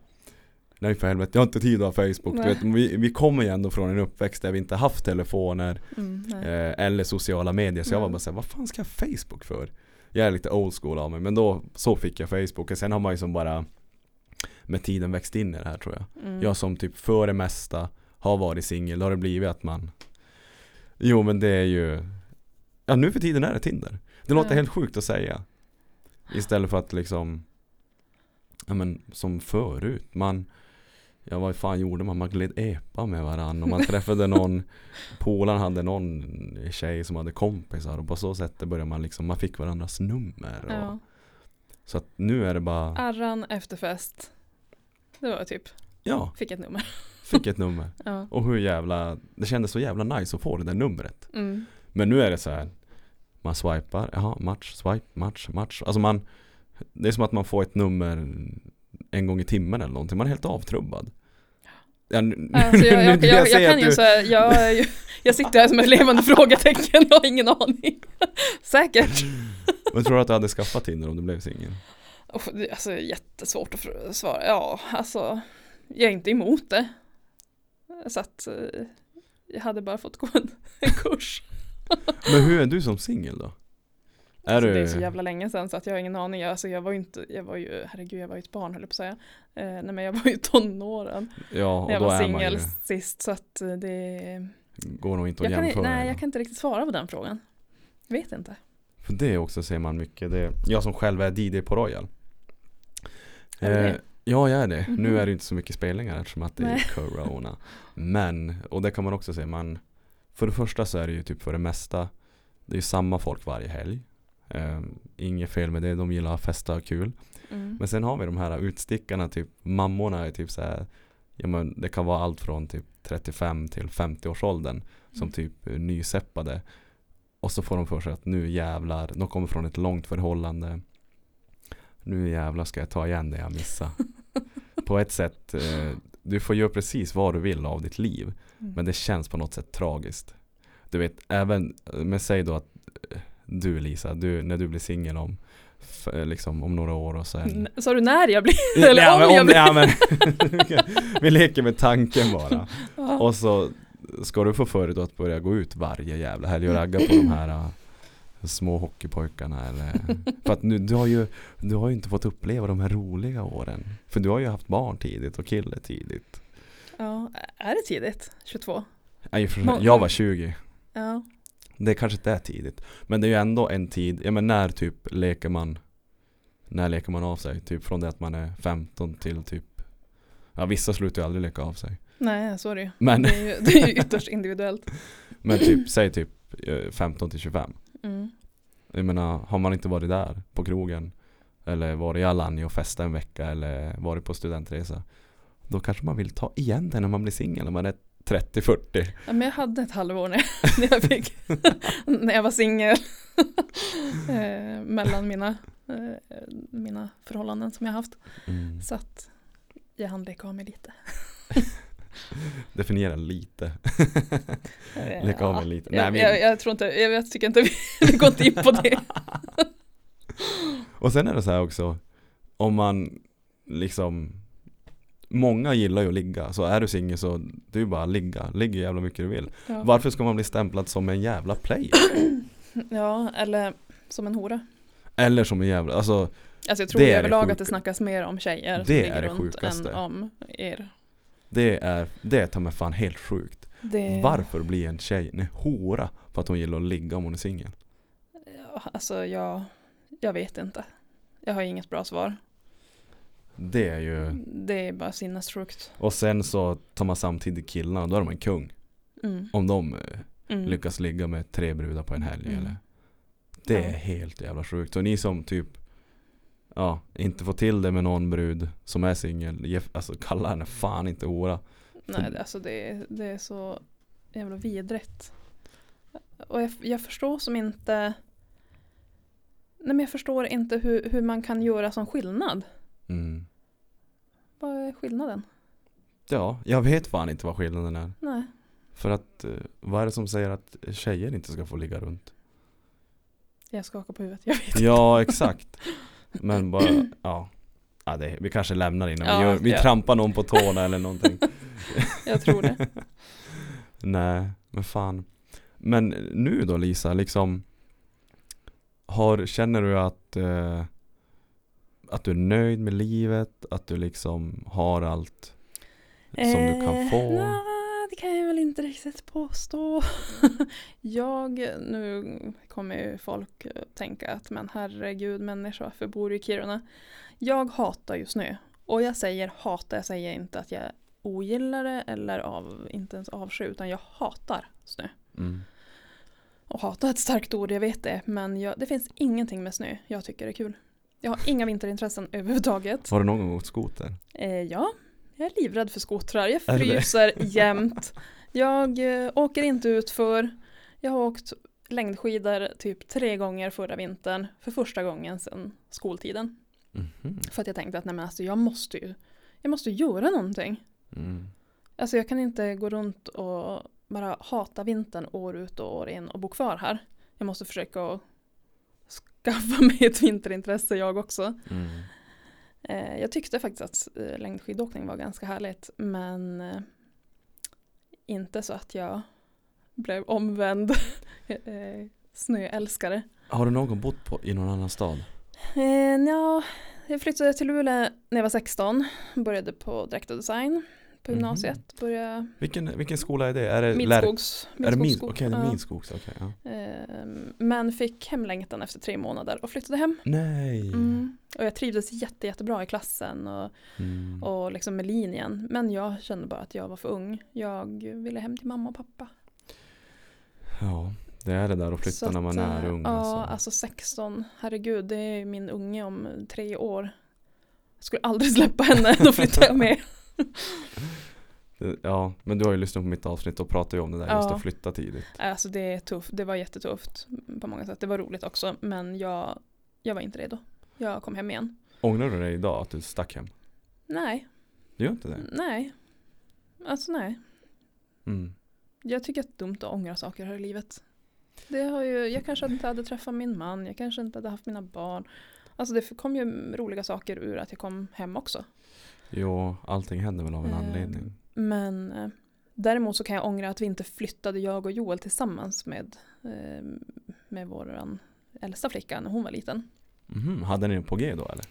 Nej för helvete, jag har inte tid att ha Facebook. Du vet, vi, vi kommer ju ändå från en uppväxt där vi inte haft telefoner Mm, eh, eller sociala medier. Så jag var Mm. bara såhär, vad fan ska jag ha Facebook för? Jag är lite old school av mig, men då så fick jag Facebook. Och sen har man ju som bara med tiden växt in i det här tror jag. Mm. Jag som typ för det mesta har varit singel, då har det blivit att man Jo men det är ju Ja nu för tiden är det Tinder. Det låter Ja. helt sjukt att säga. Istället för att liksom Ja men som förut, man Ja vad fan gjorde man? Man gled epa med varandra och man träffade någon *laughs* Polaren hade någon tjej som hade kompisar och på så sätt började man liksom Man fick varandras nummer och, Ja. Så att nu är det bara Arran efterfest. Det var typ, Ja, fick ett nummer. *laughs* fick ett nummer *laughs* Ja. Och hur jävla Det kändes så jävla nice att få det där numret Mm. Men nu är det så här Man swipar, jaha match, swipe, match, match Alltså man Det är som att man får ett nummer En gång i timmen eller någonting, man är helt avtrubbad ja, nu, Alltså jag, jag, jag, jag, kan ju du- här, jag, jag sitter här som ett levande frågetecken och har ingen aning. Säkert. *laughs* Men tror du att du hade skaffat Tinder om du blev singel? Oh, det är alltså jättesvårt att svara. Ja, alltså jag är inte emot det. Så att eh, jag hade bara fått gå en, en kurs. Men hur är du som singel då? Är alltså, du... Det är så jävla länge sedan så att jag har ingen aning. Alltså, jag var ju inte, jag var ju, herregud jag var ju ett barn höll jag på att säga. Eh, nej men jag var ju *laughs* tonåren Ja, när och jag då var är singel sist. Så att eh, det, Går nog inte att jag kan, jämföra nej då. jag kan inte riktigt svara på den frågan. Vet inte. För det också ser man mycket det, Jag som själv är DJ på Royal Är eh? Ja jag är det. Nu Mhm. är det inte så mycket spelningar eftersom att det är Nej. *laughs* corona Men, och det kan man också se, man För det första så är det ju typ för det mesta Det är ju samma folk varje helg eh, Inget fel med det, de gillar att festa och kul Mm. Men sen har vi de här utstickarna, typ mammorna är typ så här, ja, men Det kan vara allt från typ 35 till 50 års åldern Som Mm. typ nyseppade Och så får de för sig att nu jävlar, de kommer från ett långt förhållande Nu jävlar ska jag ta igen det jag missade *laughs* På ett sätt, eh, du får göra precis vad du vill av ditt liv Mm. Men det känns på något sätt tragiskt Du vet, även, men säg då att eh, du Lisa, du, när du blir singel om f- liksom om några år och sen Sa du när jag blir? Eller ja, om men, jag om, blir? ja, men *laughs* Vi leker med tanken bara Ja. Och så ska du få för dig att börja gå ut varje jävla helg och ragga på de här äh, små hockeypojkarna eller *laughs* För att nu, du har ju Du har ju inte fått uppleva de här roliga åren För du har ju haft barn tidigt och kille tidigt ja, är det tidigt? 22? Nej, Jag var 20 Ja. Det kanske inte är tidigt Men det är ju ändå en tid, ja men när typ leker man När leker man av sig? Typ från det att man är 15 till typ Ja vissa slutar ju aldrig leka av sig Nej, så är det ju. Men, Det är ju, det är ju ytterst individuellt. *laughs* men typ, säg typ eh, 15 till 25 Mm. Jag menar, har man inte varit där på krogen Eller varit i Alanya och festat en vecka eller varit på studentresa Då kanske man vill ta igen det när man blir singel när man är 30-40 Ja, men jag hade ett halvår när jag, när jag, fick, *laughs* när jag var singel. *laughs* eh, mellan mina, eh, mina förhållanden som jag haft. mm. Så att jag hann leka av mig lite. *laughs* Definiera lite Eh, Leka av mig lite Jag, Nej, jag, men, jag tror inte, jag, jag tycker inte vi, vi går inte in på det. Och sen är det så här också Om man liksom Många gillar ju att ligga, så är du singel så ju bara ligga, ligg hur jävla mycket du vill Ja. Varför ska man bli stämplad som en jävla player? *clears throat* ja, eller som en hora. Eller som en jävla, alltså Alltså jag tror Det är det överlag att det snackas mer om tjejer som Det ligger är det runt sjukaste. än om er. det är, det är ta mig fan helt sjukt Det, Varför blir en tjej en hora för att hon gillar att ligga om hon är singel? Ja, alltså jag, jag vet inte. Jag har inget bra svar. Det är ju Det är bara sinnessjukt. Och sen så tar man samtidigt killarna, då är de en kung Mm. Om de eh, Mm. lyckas ligga med tre brudar på en helg Mm. eller Det är helt jävla sjukt. Så ni som typ Ja, inte får till det med någon brud som är singel, ge- alltså kalla henne fan inte hora. Nej, det- alltså det, är- det är så jävla vidrigt. Och jag, jag förstår som inte Nej men jag förstår inte hur, hur man kan göra som skillnad. Mm. Vad är skillnaden? Ja, jag vet fan inte vad skillnaden är. Nej. För att, eh, vad är det som säger att tjejer inte ska få ligga runt? Jag skakar på huvudet. Jag vet Ja, exakt. Men bara, ja. ja det, vi kanske lämnar innan Ja, vi, gör, vi ja. trampar någon på tårna eller någonting. *laughs* Jag tror det. *laughs* Nej, men fan. Men nu då Lisa, liksom har, Känner du att eh, Att du är nöjd med livet? Att du liksom har allt som du kan Eh, få? Nej, det kan jag väl inte riktigt påstå. *laughs* jag, nu kommer ju folk eh, tänka att men herregud människa, varför bor du i Kiruna? Jag hatar ju snö. Och jag säger hata, jag säger inte att jag ogillar det eller av, inte ens avsky, utan jag hatar snö. Mm. Och hata är ett starkt ord, jag vet det, men jag, det finns ingenting med snö jag tycker är kul. Jag har inga vinterintressen överhuvudtaget. Har du någon gång åkt skoter? Eh, ja, jag är livrädd för skotrar. Jag fryser *laughs* jämt. Jag eh, åker inte ut för. Jag har åkt längdskidor typ tre gånger förra vintern. För första gången sedan skoltiden. Mhm. För att jag tänkte att nej men alltså jag måste ju jag måste göra någonting. Mm. Alltså jag kan inte gå runt och bara hata vintern år ut och år in och bo kvar här. Jag måste försöka skaffa *laughs* mig ett vinterintresse jag också. Mm. Eh, jag tyckte faktiskt att eh, längdskidåkning var ganska härligt men eh, inte så att jag blev omvänd *laughs* eh, snöälskare. Har du någon gång bott på, i någon annan stad? Eh, ja, jag flyttade till Luleå när jag var 16, började på direkt och design på gymnasiet, började Vilken, vilken skola är det? Är det Lär- Midskogs. Är det min, Midskogsskog- okej, det är ja. Midskogs, okej. ja. Eh, men fick hemlängtan efter tre månader och flyttade hem. Nej! Mm. Och jag trivdes jätte, jättebra i klassen och, Mm. och liksom med linjen. Men jag kände bara att jag var för ung. Jag ville hem till mamma och pappa. Ja, det är det där att flytta Så när man att, är eh, ung. Ja, alltså. alltså 16. Herregud, det är min unge om tre år. Jag skulle aldrig släppa henne, då flyttar jag *laughs* med. *laughs* Ja, men du har ju lyssnat på mitt avsnitt och pratat ju om det där just Ja. att flytta tidigt. Alltså det är tufft, det var jättetufft på många sätt. Det var roligt också, men jag, jag var inte redo. Jag kom hem igen. Ångrar du dig idag att du stack hem? Nej, Du gör inte det? nej. Alltså nej. Mm. Jag tycker att det är dumt att ångra saker här i livet. Det har ju, jag kanske inte hade träffat min man, jag kanske inte hade haft mina barn. Alltså det kom ju roliga saker ur att jag kom hem också. Jo, allting händer väl av en Eh, anledning. Men eh, däremot så kan jag ångra att vi inte flyttade jag och Joel tillsammans med, eh, med vår äldsta flicka när hon var liten. Mhm, Hade ni på G då eller?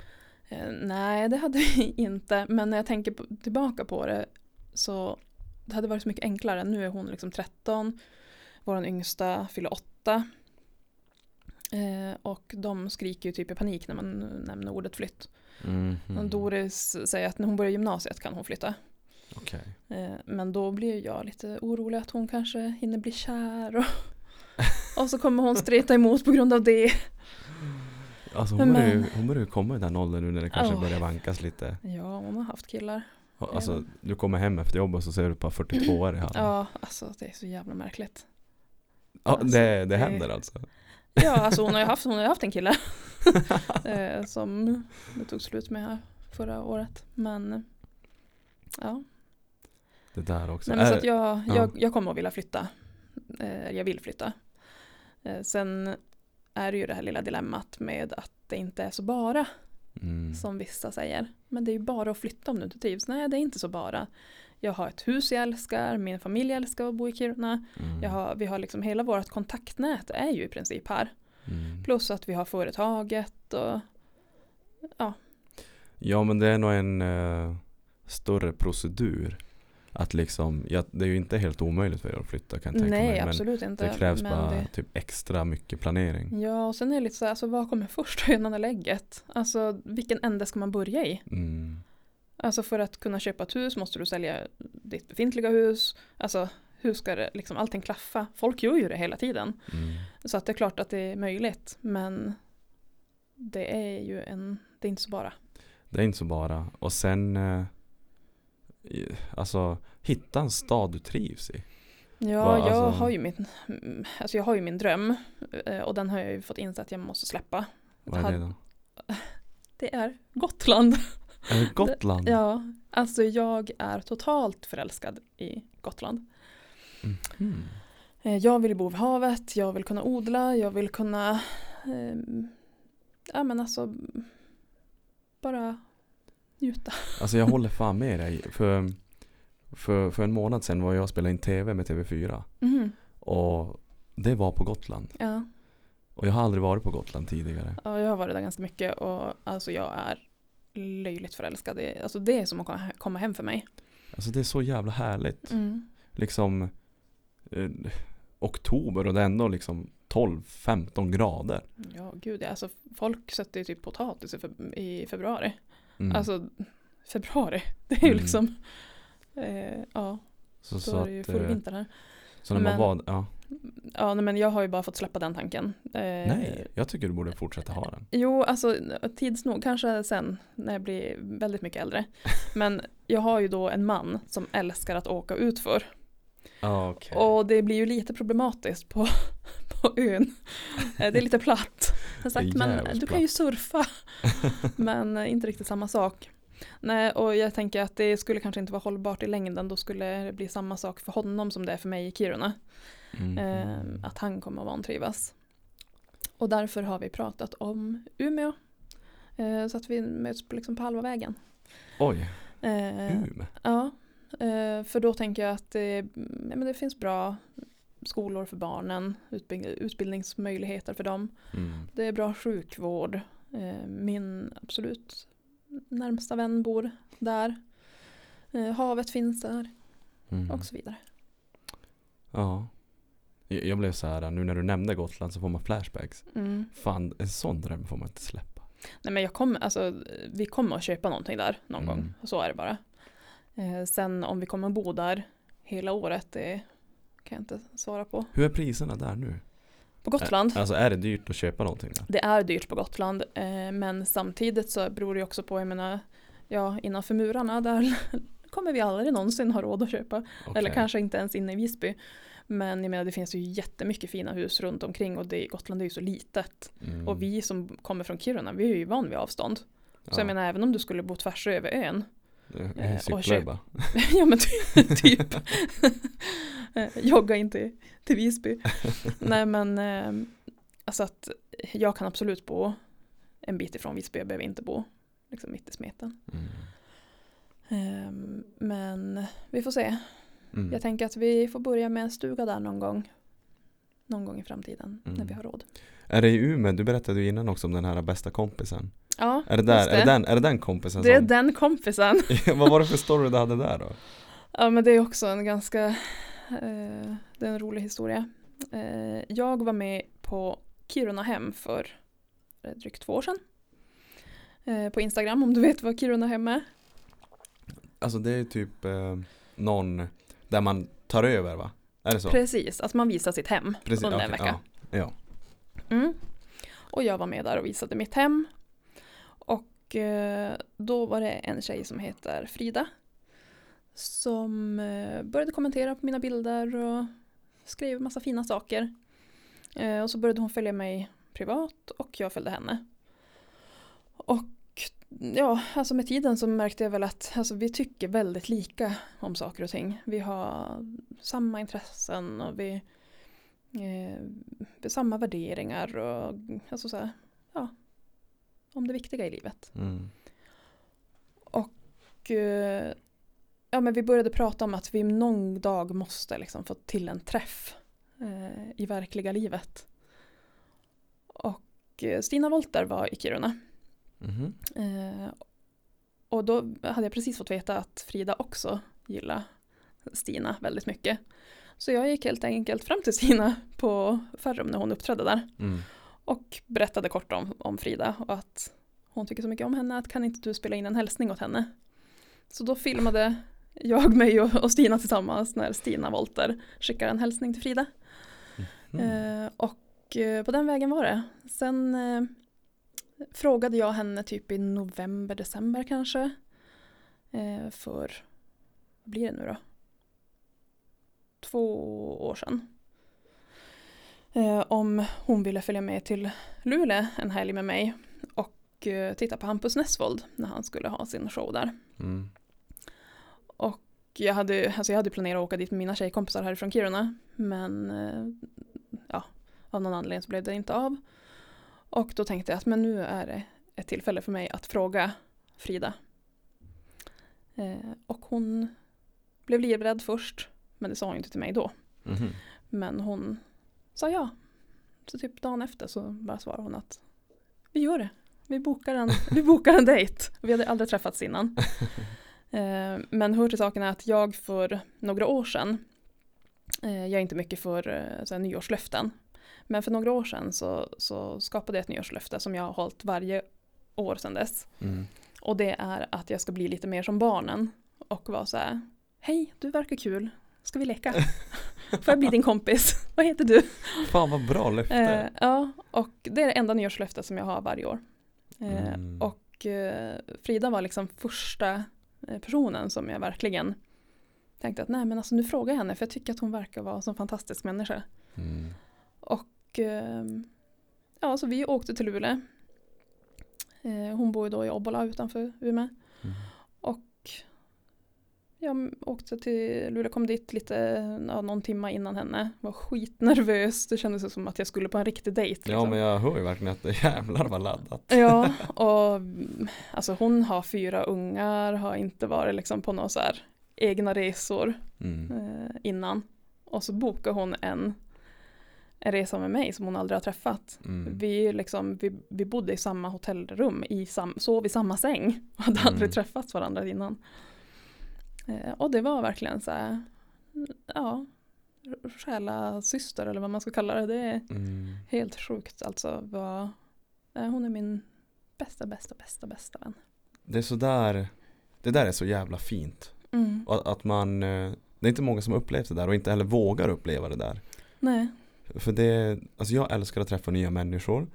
Eh, nej, det hade *laughs* vi inte. Men när jag tänker på, tillbaka på det så det hade varit så mycket enklare. Nu är hon liksom 13. Vår yngsta fyller 8. Eh, och de skriker ju typ i panik när man nämner ordet flytt. Mhm. Och Doris säger att när hon börjar gymnasiet kan hon flytta. Okej. Eh, men då blir jag lite orolig att hon kanske hinner bli kär. Och, *laughs* och så kommer hon streta emot på grund av det. Alltså hon börjar, ju, hon börjar ju komma i den åldern nu när det kanske Åh. börjar vankas lite. Ja, hon har haft killar. Alltså du kommer hem efter jobbet och så ser du på 42 år i hallen. Ja, alltså det är så jävla märkligt. Ja, alltså, det, det det- händer alltså. Ja, alltså hon har ju haft, hon har haft en kille. *laughs* eh, som det tog slut med här förra året. Men ja. Det där också. Nej, men så att jag, ja. jag, jag kommer att vilja flytta. Eh, jag vill flytta. Eh, sen är det ju det här lilla dilemmat med att det inte är så bara mm. som vissa säger. Men det är ju bara att flytta om du inte trivs. Nej, det är inte så bara. Jag har ett hus jag älskar, min familj älskar att bo i Kiruna. Mm. Har, vi har liksom hela vårt kontaktnät är ju i princip här. Mm. Plus att vi har företaget och Ja men det är nog en eh, större procedur. Att liksom, ja, det är ju inte helt omöjligt för er att flytta kan jag tänka nej mig. Men absolut inte. det krävs bara det- typ extra mycket planering. Ja och sen är det lite så här, alltså vad kommer först *laughs* hönan eller ägget? Alltså vilken ände ska man börja i? Mm. Alltså för att kunna köpa ett hus måste du sälja ditt befintliga hus. Alltså hur ska det liksom allting klaffa? Folk gör ju det hela tiden. Mm. Så att det är klart att det är möjligt men det är ju en, det är inte så bara. Det är inte så bara. Och sen, eh, alltså hitta en stad du trivs i. Ja, jag, alltså- har ju min, alltså jag har ju min dröm eh, och den har jag ju fått inse att jag måste släppa. Vad är det då? *laughs* Det är Gotland. Gotland? Ja, alltså jag är totalt förälskad i Gotland. Eh, Jag vill bo vid havet, jag vill kunna odla, jag vill kunna ehm, Ja men alltså Bara njuta. Alltså jag *laughs* håller fan med dig. För, för, för en månad sedan var jag och spelade in TV med TV4. Mhm. Och det var på Gotland. Ja. Och jag har aldrig varit på Gotland tidigare. ja, jag har varit där ganska mycket och alltså jag är löjligt förälskad. Det, alltså det är som att komma- hem för mig. Alltså det är så jävla härligt. Mm. Liksom eh, oktober och det är ändå liksom 12-15 grader. Ja gud, alltså folk sätter ju typ potatis i, feb- i februari. Mm. Alltså februari, *laughs* det är ju Mm. liksom eh, Ja, så, då så, är det ju full eh, vinter här. Så när man Men- var, ja. Ja nej, men jag har ju bara fått släppa den tanken. Eh, Nej, jag tycker du borde fortsätta ha den. Jo, alltså tids nog, kanske sen när jag blir väldigt mycket äldre. *laughs* Men jag har ju då en man som älskar att åka utför. Ja, okej. Och det blir ju lite problematiskt på, *laughs* på ön. Eh, Det är lite platt. Jag har sagt, men du kan ju surfa. *laughs* Men inte riktigt samma sak. Nej, och jag tänker att det skulle kanske inte vara hållbart i längden. Då skulle det bli samma sak för honom som det är för mig i Kiruna. Mm. Eh, att han kommer att vantrivas. Och därför har vi pratat om Umeå. Eh, så att vi möts på, liksom på halva vägen. Oj, Eh, Umeå. ja, eh, för då tänker jag att det, ja, men det finns bra skolor för barnen, utbild, utbildningsmöjligheter för dem. Mm. Det är bra sjukvård. Eh, min absolut närmsta vän bor där. Eh, havet finns där Mm. och så vidare. Ja. Jag jag blev så här, nu när du nämnde Gotland så får man flashbacks. Mm. Fan, en sån dröm får man inte släppa. Nej men jag kommer, alltså vi kommer att köpa någonting där någon Mm. gång. Så är det bara. Eh, sen om vi kommer att bo där hela året, det kan jag inte svara på. Hur är priserna där nu? På Gotland, Alltså är det dyrt att köpa någonting där? det är dyrt på Gotland. Eh, men samtidigt så beror det också på, jag menar, ja innanför murarna där *laughs* kommer vi aldrig någonsin ha råd att köpa. Eller Okej. kanske inte ens inne i Visby. Men jag menar det finns ju jättemycket fina hus runt omkring och det, Gotland är ju så litet. Mm. Och vi som kommer från Kiruna, vi är ju van vid avstånd. Så Ja, jag menar även om du skulle bo tvärs över ön. Eh, och cyklar köp- bara. *laughs* ja men ty- *laughs* typ. Eh, Jogga inte till Visby. Nej men eh, alltså att jag kan absolut bo en bit ifrån Visby, jag behöver inte bo liksom mitt i smeten. Mm. Ehm, men vi får se. Mm. Jag tänker att vi får börja med en stuga där någon gång. Någon gång i framtiden Mm. när vi har råd. Är det i Umeå? Du berättade ju innan också om den här bästa kompisen. Ja, Är det, där, just är det, den, är det den kompisen Det är som... den kompisen. *laughs* Vad var det för story du hade där då? Ja men det är också en ganska, eh, det är en rolig historia. Eh, jag var med på Kiruna hem för eh, drygt två år sedan. Eh, på Instagram om du vet vad Kiruna hem är. Alltså det är typ eh, någon där man tar över va? Är det så? Precis, att man visar sitt hem Precis, under en okej, vecka. Ja. ja. Mm. Och jag var med där och visade mitt hem. Och eh, då var det en tjej som heter Frida. Som eh, började kommentera på mina bilder och skrev massa fina saker. Eh, och så började hon följa mig privat och jag följde henne. Och ja, alltså med tiden så märkte jag väl att alltså, vi tycker väldigt lika om saker och ting. Vi har samma intressen och vi eh, samma värderingar och alltså så här, ja, om det viktiga i livet. Mm. Och eh, ja, men vi började prata om att vi någon dag måste liksom få till en träff eh, i verkliga livet. Och eh, Stina Wolter var i Kiruna. Mhm. Eh, och då hade jag precis fått veta att Frida också gillar Stina väldigt mycket. Så jag gick helt enkelt fram till Stina på Farum när hon uppträdde där. Mm. Och berättade kort om, om Frida och att hon tycker så mycket om henne att kan inte du spela in en hälsning åt henne? Så då filmade jag mig och, och Stina tillsammans när Stina Wolter skickar en hälsning till Frida. Mm. Eh, och eh, på den vägen var det. Sen eh, frågade jag henne typ i november, december kanske. Eh, för, vad blir det nu då? Två år sedan. Eh, om hon ville följa med till Luleå en helg med mig och eh, titta på Hampus Nessvold när han skulle ha sin show där. Mm. Och jag hade, alltså jag hade planerat att åka dit med mina tjejkompisar härifrån Kiruna. Men eh, ja, av någon anledning så blev det inte av. Och då tänkte jag att men nu är det ett tillfälle för mig att fråga Frida. Eh, och hon blev livrädd först. Men det sa hon inte till mig då. Mhm. Men hon sa ja. Så typ dagen efter så bara svarade hon att vi gör det. Vi bokar en, *laughs* vi bokar en dejt. Vi hade aldrig träffats innan. *laughs* Eh, Men hör till saken är att jag för några år sedan, eh, jag är inte mycket för eh, så här, nyårslöften, men för några år sedan så, så skapade jag ett nyårslöfte som jag har hållit varje år sedan dess. Mm. Och det är att jag ska bli lite mer som barnen och vara så här, hej du verkar kul, ska vi leka? *laughs* Får jag bli din kompis? *laughs* Vad heter du? Fan vad bra löfte. Eh, ja, och det är det enda nyårslöfte som jag har varje år. Eh, Mm. Och eh, Frida var liksom första eh, personen som jag verkligen tänkte att nej men alltså nu frågar jag henne för jag tycker att hon verkar vara en sån fantastisk människa. Mm. Och eh, ja, så vi åkte till Luleå. Eh, hon bor ju då i Obbola utanför Umeå. Mm. Jag åkte till Luleå, kom dit lite, ja, någon timme innan henne. Var skitnervös, det kändes som att jag skulle på en riktig dejt. Ja liksom. men jag hör ju verkligen att det jävlar var laddat. Ja, *laughs* och mm, alltså hon har fyra ungar, har inte varit liksom på några så här egna resor Mm. eh, innan. Och så bokar hon en, en resa med mig som hon aldrig har träffat. Mm. Vi, liksom, vi, vi bodde i samma hotellrum, i sam, sov i samma säng och *laughs* hade Mm. aldrig träffat varandra innan. Eh, och det var verkligen så här, ja, själa syster eller vad man ska kalla det. Det är Mm. helt sjukt alltså. Vad, eh, hon är min bästa, bästa, bästa, bästa vän. Det är sådär, det där är så jävla fint. Mm. Att- att man, eh, det är inte många som upplevt det där och inte heller vågar uppleva det där. Nej. För det, alltså jag älskar att träffa nya människor.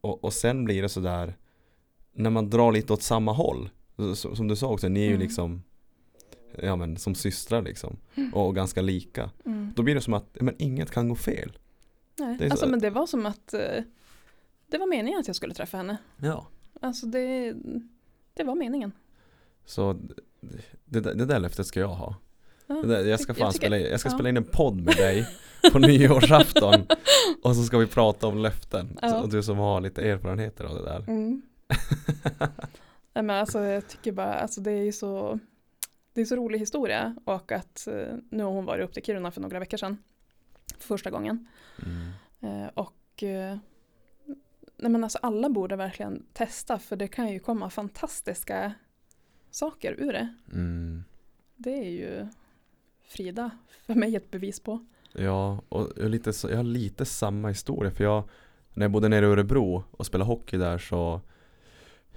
Och, och sen blir det sådär, när man drar lite åt samma håll. Som du sa också, ni är ju Mm. liksom, ja men som systrar liksom. Och, och ganska lika. Mm. Då blir det som att, men inget kan gå fel. Nej. det Alltså men det var som att eh, det var meningen att jag skulle träffa henne. Ja. Alltså det, det var meningen. Så det, det, där löftet ska jag ha. Ja, Jag ska jag fan tycker- spela in, jag ska ja. spela in en podd med dig på *laughs* nyårsafton och så ska vi prata om löften. Ja. Så, och du som har lite erfarenheter av det där. Mm. *laughs* Nej, men alltså, jag tycker bara, alltså, det är ju så, det är så rolig historia och att eh, nu har hon varit upp till Kiruna för några veckor sedan. För första gången. Mm. Eh, och eh, nej, men alltså, alla borde verkligen testa för det kan ju komma fantastiska saker ur det. Mm. Det är ju Frida för mig ett bevis på. Ja, och jag lite, jag har lite samma historia för jag När jag bodde nere i Örebro och spelade hockey där så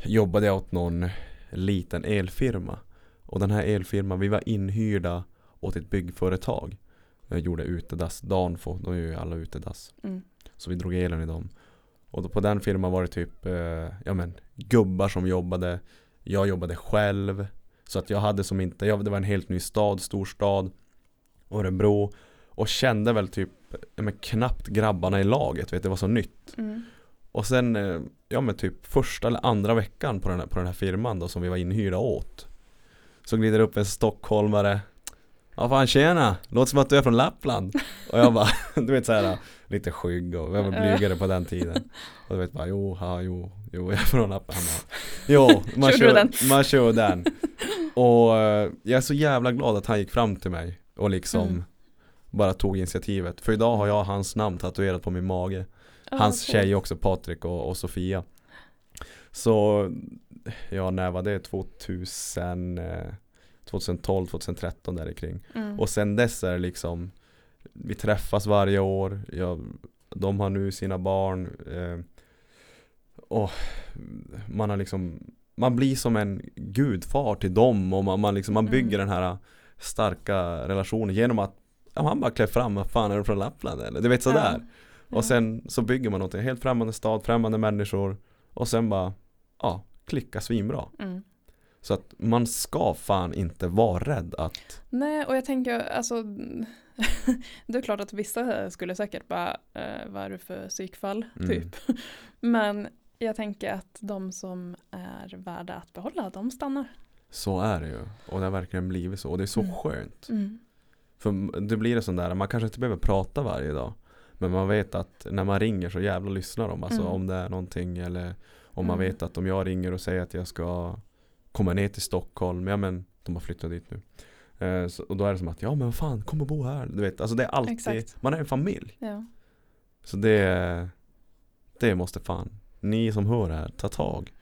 Jobbade jag åt någon liten elfirma. Och den här elfirman, vi var inhyrda åt ett byggföretag. Jag gjorde utedass, Danfo, de gör ju alla utedass. Mm. Så vi drog elen i dem. Och då på den firman var det typ, eh, ja men Gubbar som jobbade. Jag jobbade själv. Så att jag hade som inte, jag, det var en helt ny stad, storstad Örebro. Och kände väl typ, men knappt grabbarna i laget, vet det var så nytt. Mm. Och sen, eh, ja men typ första eller andra veckan på den här, på den här firman då som vi var inhyrda åt. Så glider det upp en stockholmare. Ja fan tjena, låter som att du är från Lappland. Och jag bara, *laughs* du vet såhär lite skygg och jag var blygare på den tiden. Och du vet bara, jo, ha, jo, jo, jag är från Lappland. Han bara, Jo, *laughs* man kör, den? man kör den. Och eh, jag är så jävla glad att han gick fram till mig och liksom Mm. bara tog initiativet. För idag har jag hans namn tatuerat på min mage Hans så. tjej också, Patrik och, och Sofia Så Ja, när var det? 2000 eh, 2012, 2013 där kring Mm. Och sen dess är det liksom Vi träffas varje år jag, De har nu sina barn eh, Och Man har liksom Man blir som en gudfar till dem och man, man, liksom, man bygger Mm. den här Starka relationen genom att ja, Han bara klär fram, vad fan är du från Lappland eller? Du vet sådär Ja. Och sen så bygger man någonting, helt främmande stad, främmande människor Och sen bara, ja, klicka svinbra Mm. Så att man ska fan inte vara rädd att Nej, och jag tänker alltså *laughs* Det är klart att vissa skulle säkert bara eh, Vad är du för psykfall? Mm. Typ. *laughs* Men jag tänker att de som är värda att behålla, de stannar. Så är det ju Och det har verkligen blivit så, och det är så Mm. skönt Mm. För det blir det sån där, man kanske inte behöver prata varje dag Men man vet att när man ringer så jävla lyssnar de Alltså Mm. om det är någonting eller Om man Mm. vet att om jag ringer och säger att jag ska Komma ner till Stockholm, ja men de har flyttat dit nu eh, så, Och då är det som att, ja men vad fan, kom och bo här Du vet, alltså det är alltid, Exakt. man är en familj Ja. Så det Det måste fan Ni som hör det här, ta tag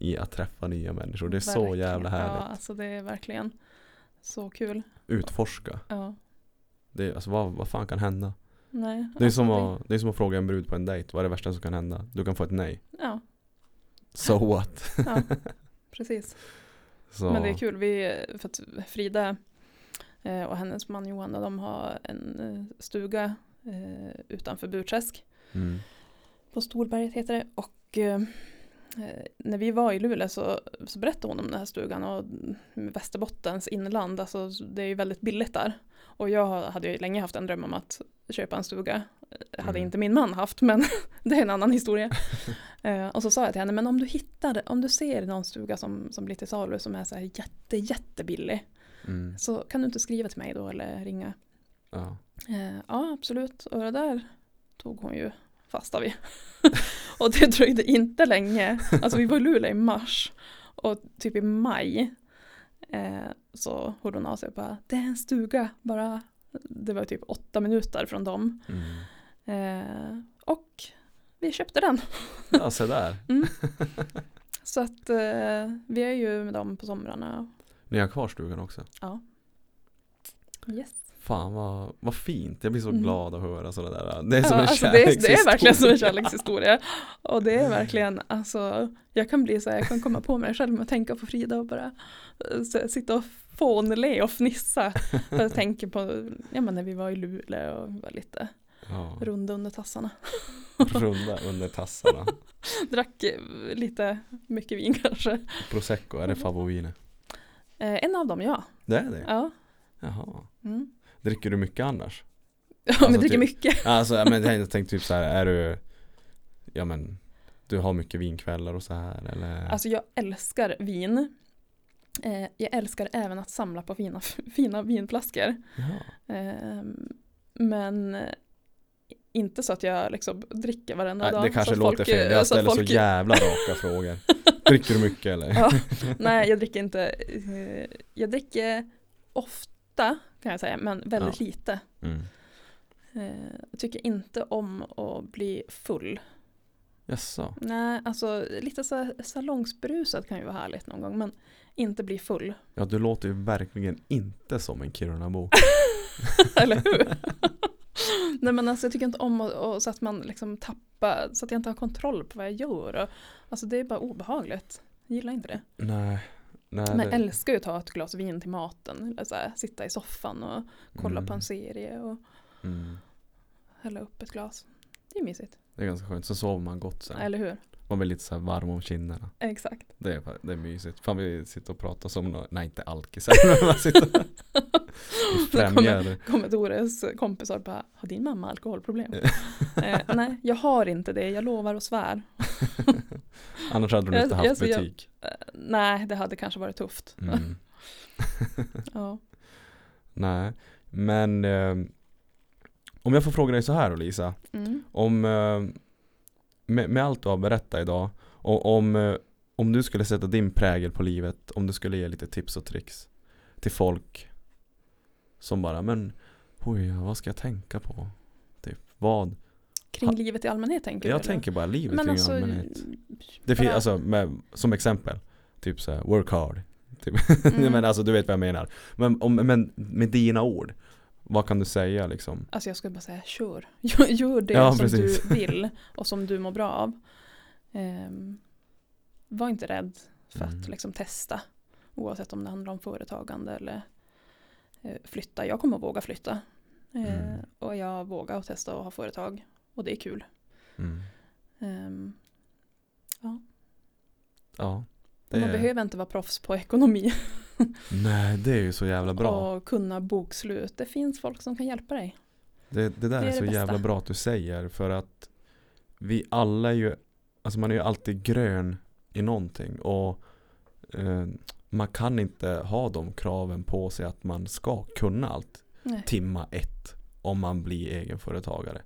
I att träffa nya människor Det är så Verkligen. jävla Ja, härligt alltså det är verkligen så kul. Utforska Ja. det, alltså, vad, vad fan kan hända? Nej, Det är, som att, det är som att fråga en brud på en dejt Vad är det värsta som kan hända? Du kan få ett nej Ja, So what? ja *laughs* precis. Så, Men det är kul, vi, för att Frida eh, och hennes man Johan, de har en eh, stuga eh, utanför Burträsk. mm, På Storberget heter det. Och när vi var i Luleå så, så berättade hon om den här stugan och Västerbottens inland, alltså det är ju väldigt billigt där. Och jag hade ju länge haft en dröm om att köpa en stuga. Eh, Hade Mm. inte min man haft, men *laughs* det är en annan historia. *laughs* Eh, och så sa jag till henne, men om du hittar, om du ser någon stuga som, som blir till salu som är så här jätte, jättebillig. mm, Så kan du inte skriva till mig då eller ringa? ja. Eh, ja, absolut. Och det där tog hon ju fasta vid. *laughs* och det dröjde inte länge. Alltså vi var i Luleå i mars. Och typ i maj eh, så hörde hon av sig och bara, det är en stuga. Bara, det var typ åtta minuter från dem. Mm. Eh, och vi köpte den. Ja, se där *laughs* Så att eh, vi är ju med dem på somrarna. Ni har kvar stugan också Yes. Fan vad, vad fint, jag blir så Mm. glad att höra sådana där Det är som Ja, en alltså det, är, det är verkligen som en kärlekshistoria. kärlekshistoria. *laughs* Och det är verkligen, alltså, jag kan bli så här, jag kan komma på mig själv med att tänka på Frida och bara eh, så, sitta och fånle och fnissa. För jag tänker på, ja men när vi var i Luleå och var lite ja, runda under tassarna. Runda under tassarna *laughs* Drack eh, lite mycket vin kanske. Prosecco, är det favorit? Eh, en av dem ja. Det är det? Ja. Jaha Mm. Dricker du mycket annars? Ja Alltså men dricker typ- mycket. Alltså men *laughs* jag tänkte typ så här, är du Ja men Du har mycket vinkvällar och så här eller? Alltså jag älskar vin. Eh, jag älskar även att samla på fina, *laughs* fina vinflaskor. Jaha. Eh, men inte så att jag liksom dricker varenda Nej, dag. det kanske så låter folk, fel, eh, jag så ställer så folk- jävla raka *laughs* frågor. Dricker du mycket eller? Ja, nej, jag dricker inte. eh, Jag dricker ofta kan jag säga, men väldigt Ja. lite. Mm. Eh, Jag tycker inte om att bli full. Jaså? Nej, alltså lite så här salongsberusad kan ju vara härligt någon gång, men inte bli full. Ja, du låter ju verkligen inte som en Kirunabo. *laughs* Eller hur? Nej men alltså jag tycker inte om att, och, så att man liksom tappar, så att jag inte har kontroll på vad jag gör. Och, alltså det är bara obehagligt. Jag gillar inte det. Nej. Nej Men jag det- älskar ju att ta ett glas vin till maten. Eller så här, sitta i soffan och kolla Mm. på en serie och Mm. hälla upp ett glas. Det är mysigt. Det är ganska skönt, så sover man gott sen. Eller hur? Man blir lite så här varm om kinderna. Exakt. Det är, det är mysigt. Fan vi sitter och pratar som, nej inte alkisar, *laughs* främjar. Kommer Dores kompisar och bara, har din mamma alkoholproblem? *laughs* eh, nej, jag har inte det. Jag lovar och svär. *laughs* Annars hade du inte haft jag ser- jag- butik. Eh, nej, det hade kanske varit tufft. Mm. *laughs* Ja. Nej, men eh, om jag får fråga dig så här då Lisa. Mm. Om, eh, med, med allt du har berättat idag, och om, eh, om du skulle sätta din prägel på livet, om du skulle ge lite tips och tricks till folk som bara, men oj, vad ska jag tänka på? Typ, vad? Kring Ha- livet i allmänhet tänker du? Jag tänker bara livet Men kring alltså, allmänhet. Det finns, alltså, med, som exempel, typ så här, work hard. Typ. *laughs* Mm. men alltså du vet vad jag menar. Men, om, men med dina ord, vad kan du säga liksom? Alltså jag skulle bara säga kör. *laughs* Gör, det Ja, som precis. du *laughs* vill och som du mår bra av. Ehm, var inte rädd för Mm. att liksom testa. Oavsett om det handlar om företagande eller flytta. Jag kommer att våga flytta. Eh, Mm. Och jag vågar att testa och ha företag. Och det är kul. Mm. Ehm, Ja. och man är- behöver inte vara proffs på ekonomi *laughs* Nej, det är ju så jävla bra. och kunna bokslut. Det finns folk som kan hjälpa dig. Det, det där Det är, är det så bästa. jävla bra att du säger för att vi alla är ju, alltså man är ju alltid grön i någonting och eh, man kan inte ha de kraven på sig att man ska kunna allt Nej. timma ett om man blir egenföretagare.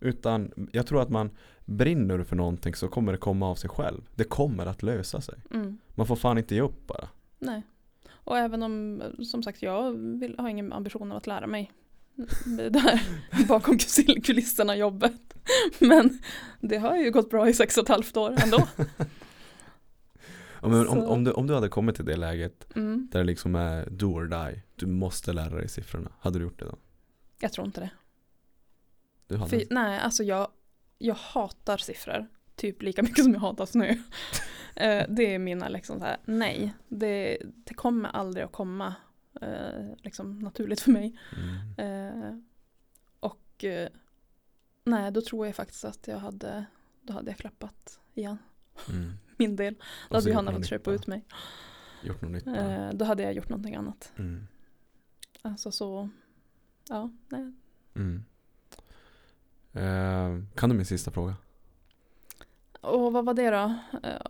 Utan jag tror att man brinner för någonting så kommer det komma av sig själv. Det kommer att lösa sig. Mm. Man får fan inte ge upp bara. Nej. Och även om, som sagt, jag vill, har ingen ambition av att lära mig det där *laughs* bakom kuliss- kulisserna jobbet. *laughs* Men det har ju gått bra i sex och ett halvt år ändå. *laughs* Om, Så- om, du, om du hade kommit till det läget Mm. där det liksom är do or die. Du måste lära dig siffrorna. Hade du gjort det då? Jag tror inte det. Du hade För, nej, alltså jag, jag hatar siffror. Typ lika *laughs* mycket som jag hatar snö. *laughs* Eh, det är mina liksom så här, nej, det, det kommer aldrig att komma eh, liksom naturligt för mig. mm. Eh, och nej, då tror jag faktiskt att jag hade, då hade jag klappat igen Mm. Min del. Då hade Johanna fått köpa ut mig. Gjort något nytt. Eh, då hade jag gjort någonting annat. Mm. Alltså så, ja, nej. Mm. Eh, kan du min sista fråga? Och vad var det då? Eh,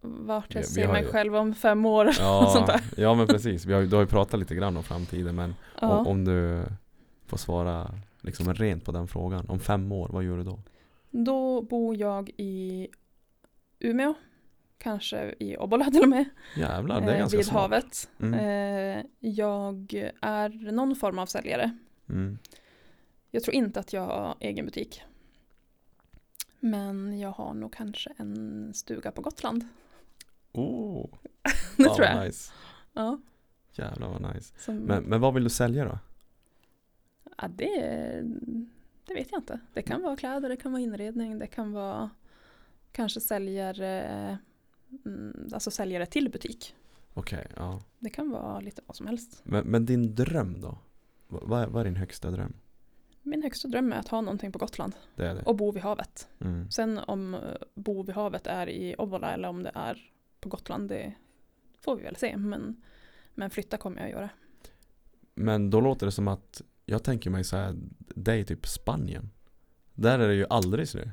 vart jag ser mig ju- själv om fem år. *laughs* sånt Ja, där. ja men precis. Vi har, du har ju pratat lite grann om framtiden men Ja. om, om du får svara liksom rent på den frågan. Om fem år, vad gör du då? Då bor jag i Umeå. Kanske i Obbola till och med. Jävlar, det är eh, ganska vid smart. havet. Mm. Eh, jag är någon form av säljare. Mm. Jag tror inte att jag har egen butik. Men jag har nog kanske en stuga på Gotland. Oh, *laughs* Det fan tror jag. nice. Ja, Jävlar vad nice. som, Men, men vad vill du sälja då? ja, det, det vet jag inte. Det kan vara kläder, det kan vara inredning, det kan vara kanske säljare, mm, alltså säljare till butik. Okej, ja. Det kan vara lite vad som helst. Men, men din dröm då? Va- Vad är, vad är din högsta dröm? Min högsta dröm är att ha någonting på Gotland Det det? och bo vid havet. Mm. Sen om eh, bo vid havet är i Obbola eller om det är på Gotland, det får vi väl se. Men, men flytta kommer jag att göra. Men då låter det som att jag tänker mig så här, det är typ Spanien. Där är det ju aldrig snö.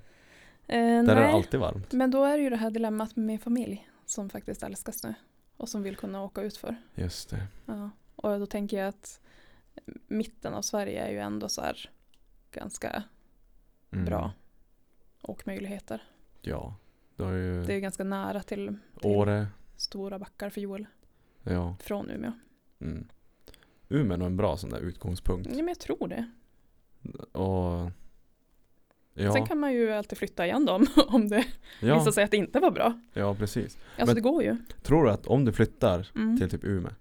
Eh, Där är det nej, alltid varmt. men då är det ju det här dilemmat med min familj som faktiskt älskar snö. och som vill kunna åka ut för. Just det. Ja. Och då tänker jag att mitten av Sverige är ju ändå så här ganska Mm. bra åkmöjligheter. Ja. Du har ju Det är ganska nära till, till Åre. stora backar för Joel Ja. från Umeå. Mm. Umeå är en bra sån där utgångspunkt. Ja, men jag tror det. Och Ja, Sen kan man ju alltid flytta igen dem *laughs* om det ja, visar sig att det inte var bra. ja precis. Alltså Men- det går ju. Tror du att om du flyttar Mm. till typ Umeå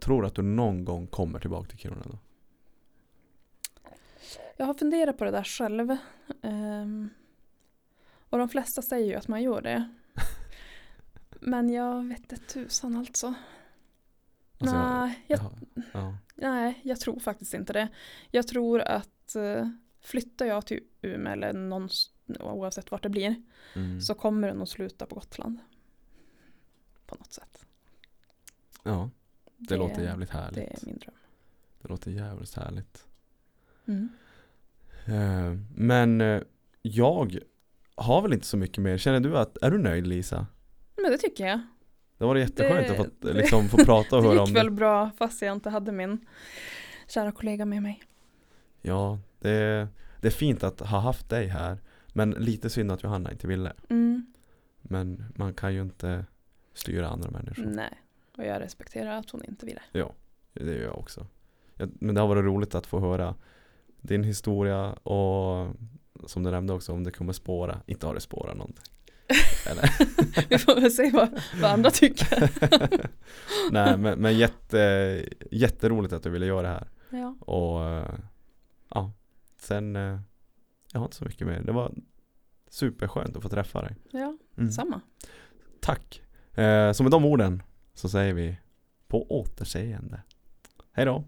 Tror du att du någon gång kommer tillbaka till Kiruna då? Jag har funderat på det där själv. Ehm, och de flesta säger ju att man gör det. *laughs* Men jag vet inte tusan alltså. Alltså, nej, jag, Ja, ja. nej, jag tror faktiskt inte det. Jag tror att eh, flyttar jag till Umeå eller någon, oavsett vart det blir Mm. så kommer det nog sluta på Gotland. På något sätt. ja, det, låter jävligt Det härligt. är min dröm. Det låter jävligt härligt. Mm. Eh, Men eh, jag har väl inte så mycket mer. Känner du att, är du nöjd Lisa? Men det tycker jag. Det var jätteskönt Det- att få, liksom, få prata och *laughs* Det höra om gick det. väl bra fast jag inte hade min kära kollega med mig. Ja, det, det är fint att ha haft dig här. Men lite synd att Johanna inte ville. Mm. Men man kan ju inte styra andra människor. Nej, och jag respekterar att hon inte ville. Det gör jag också. Ja, Men det har varit roligt att få höra din historia och som du nämnde också om det kommer spåra. Inte har det spårat någonting. *laughs* *laughs* Vi får väl se vad, vad andra tycker. *laughs* Nej men, men jätte, jätteroligt att du ville göra det här. Ja, Och eh, ja, sen eh, jag har inte så mycket mer. Det var superskönt att få träffa dig. ja Mm. samma. Tack. Eh, så med de orden så säger vi på återseende. Hej då.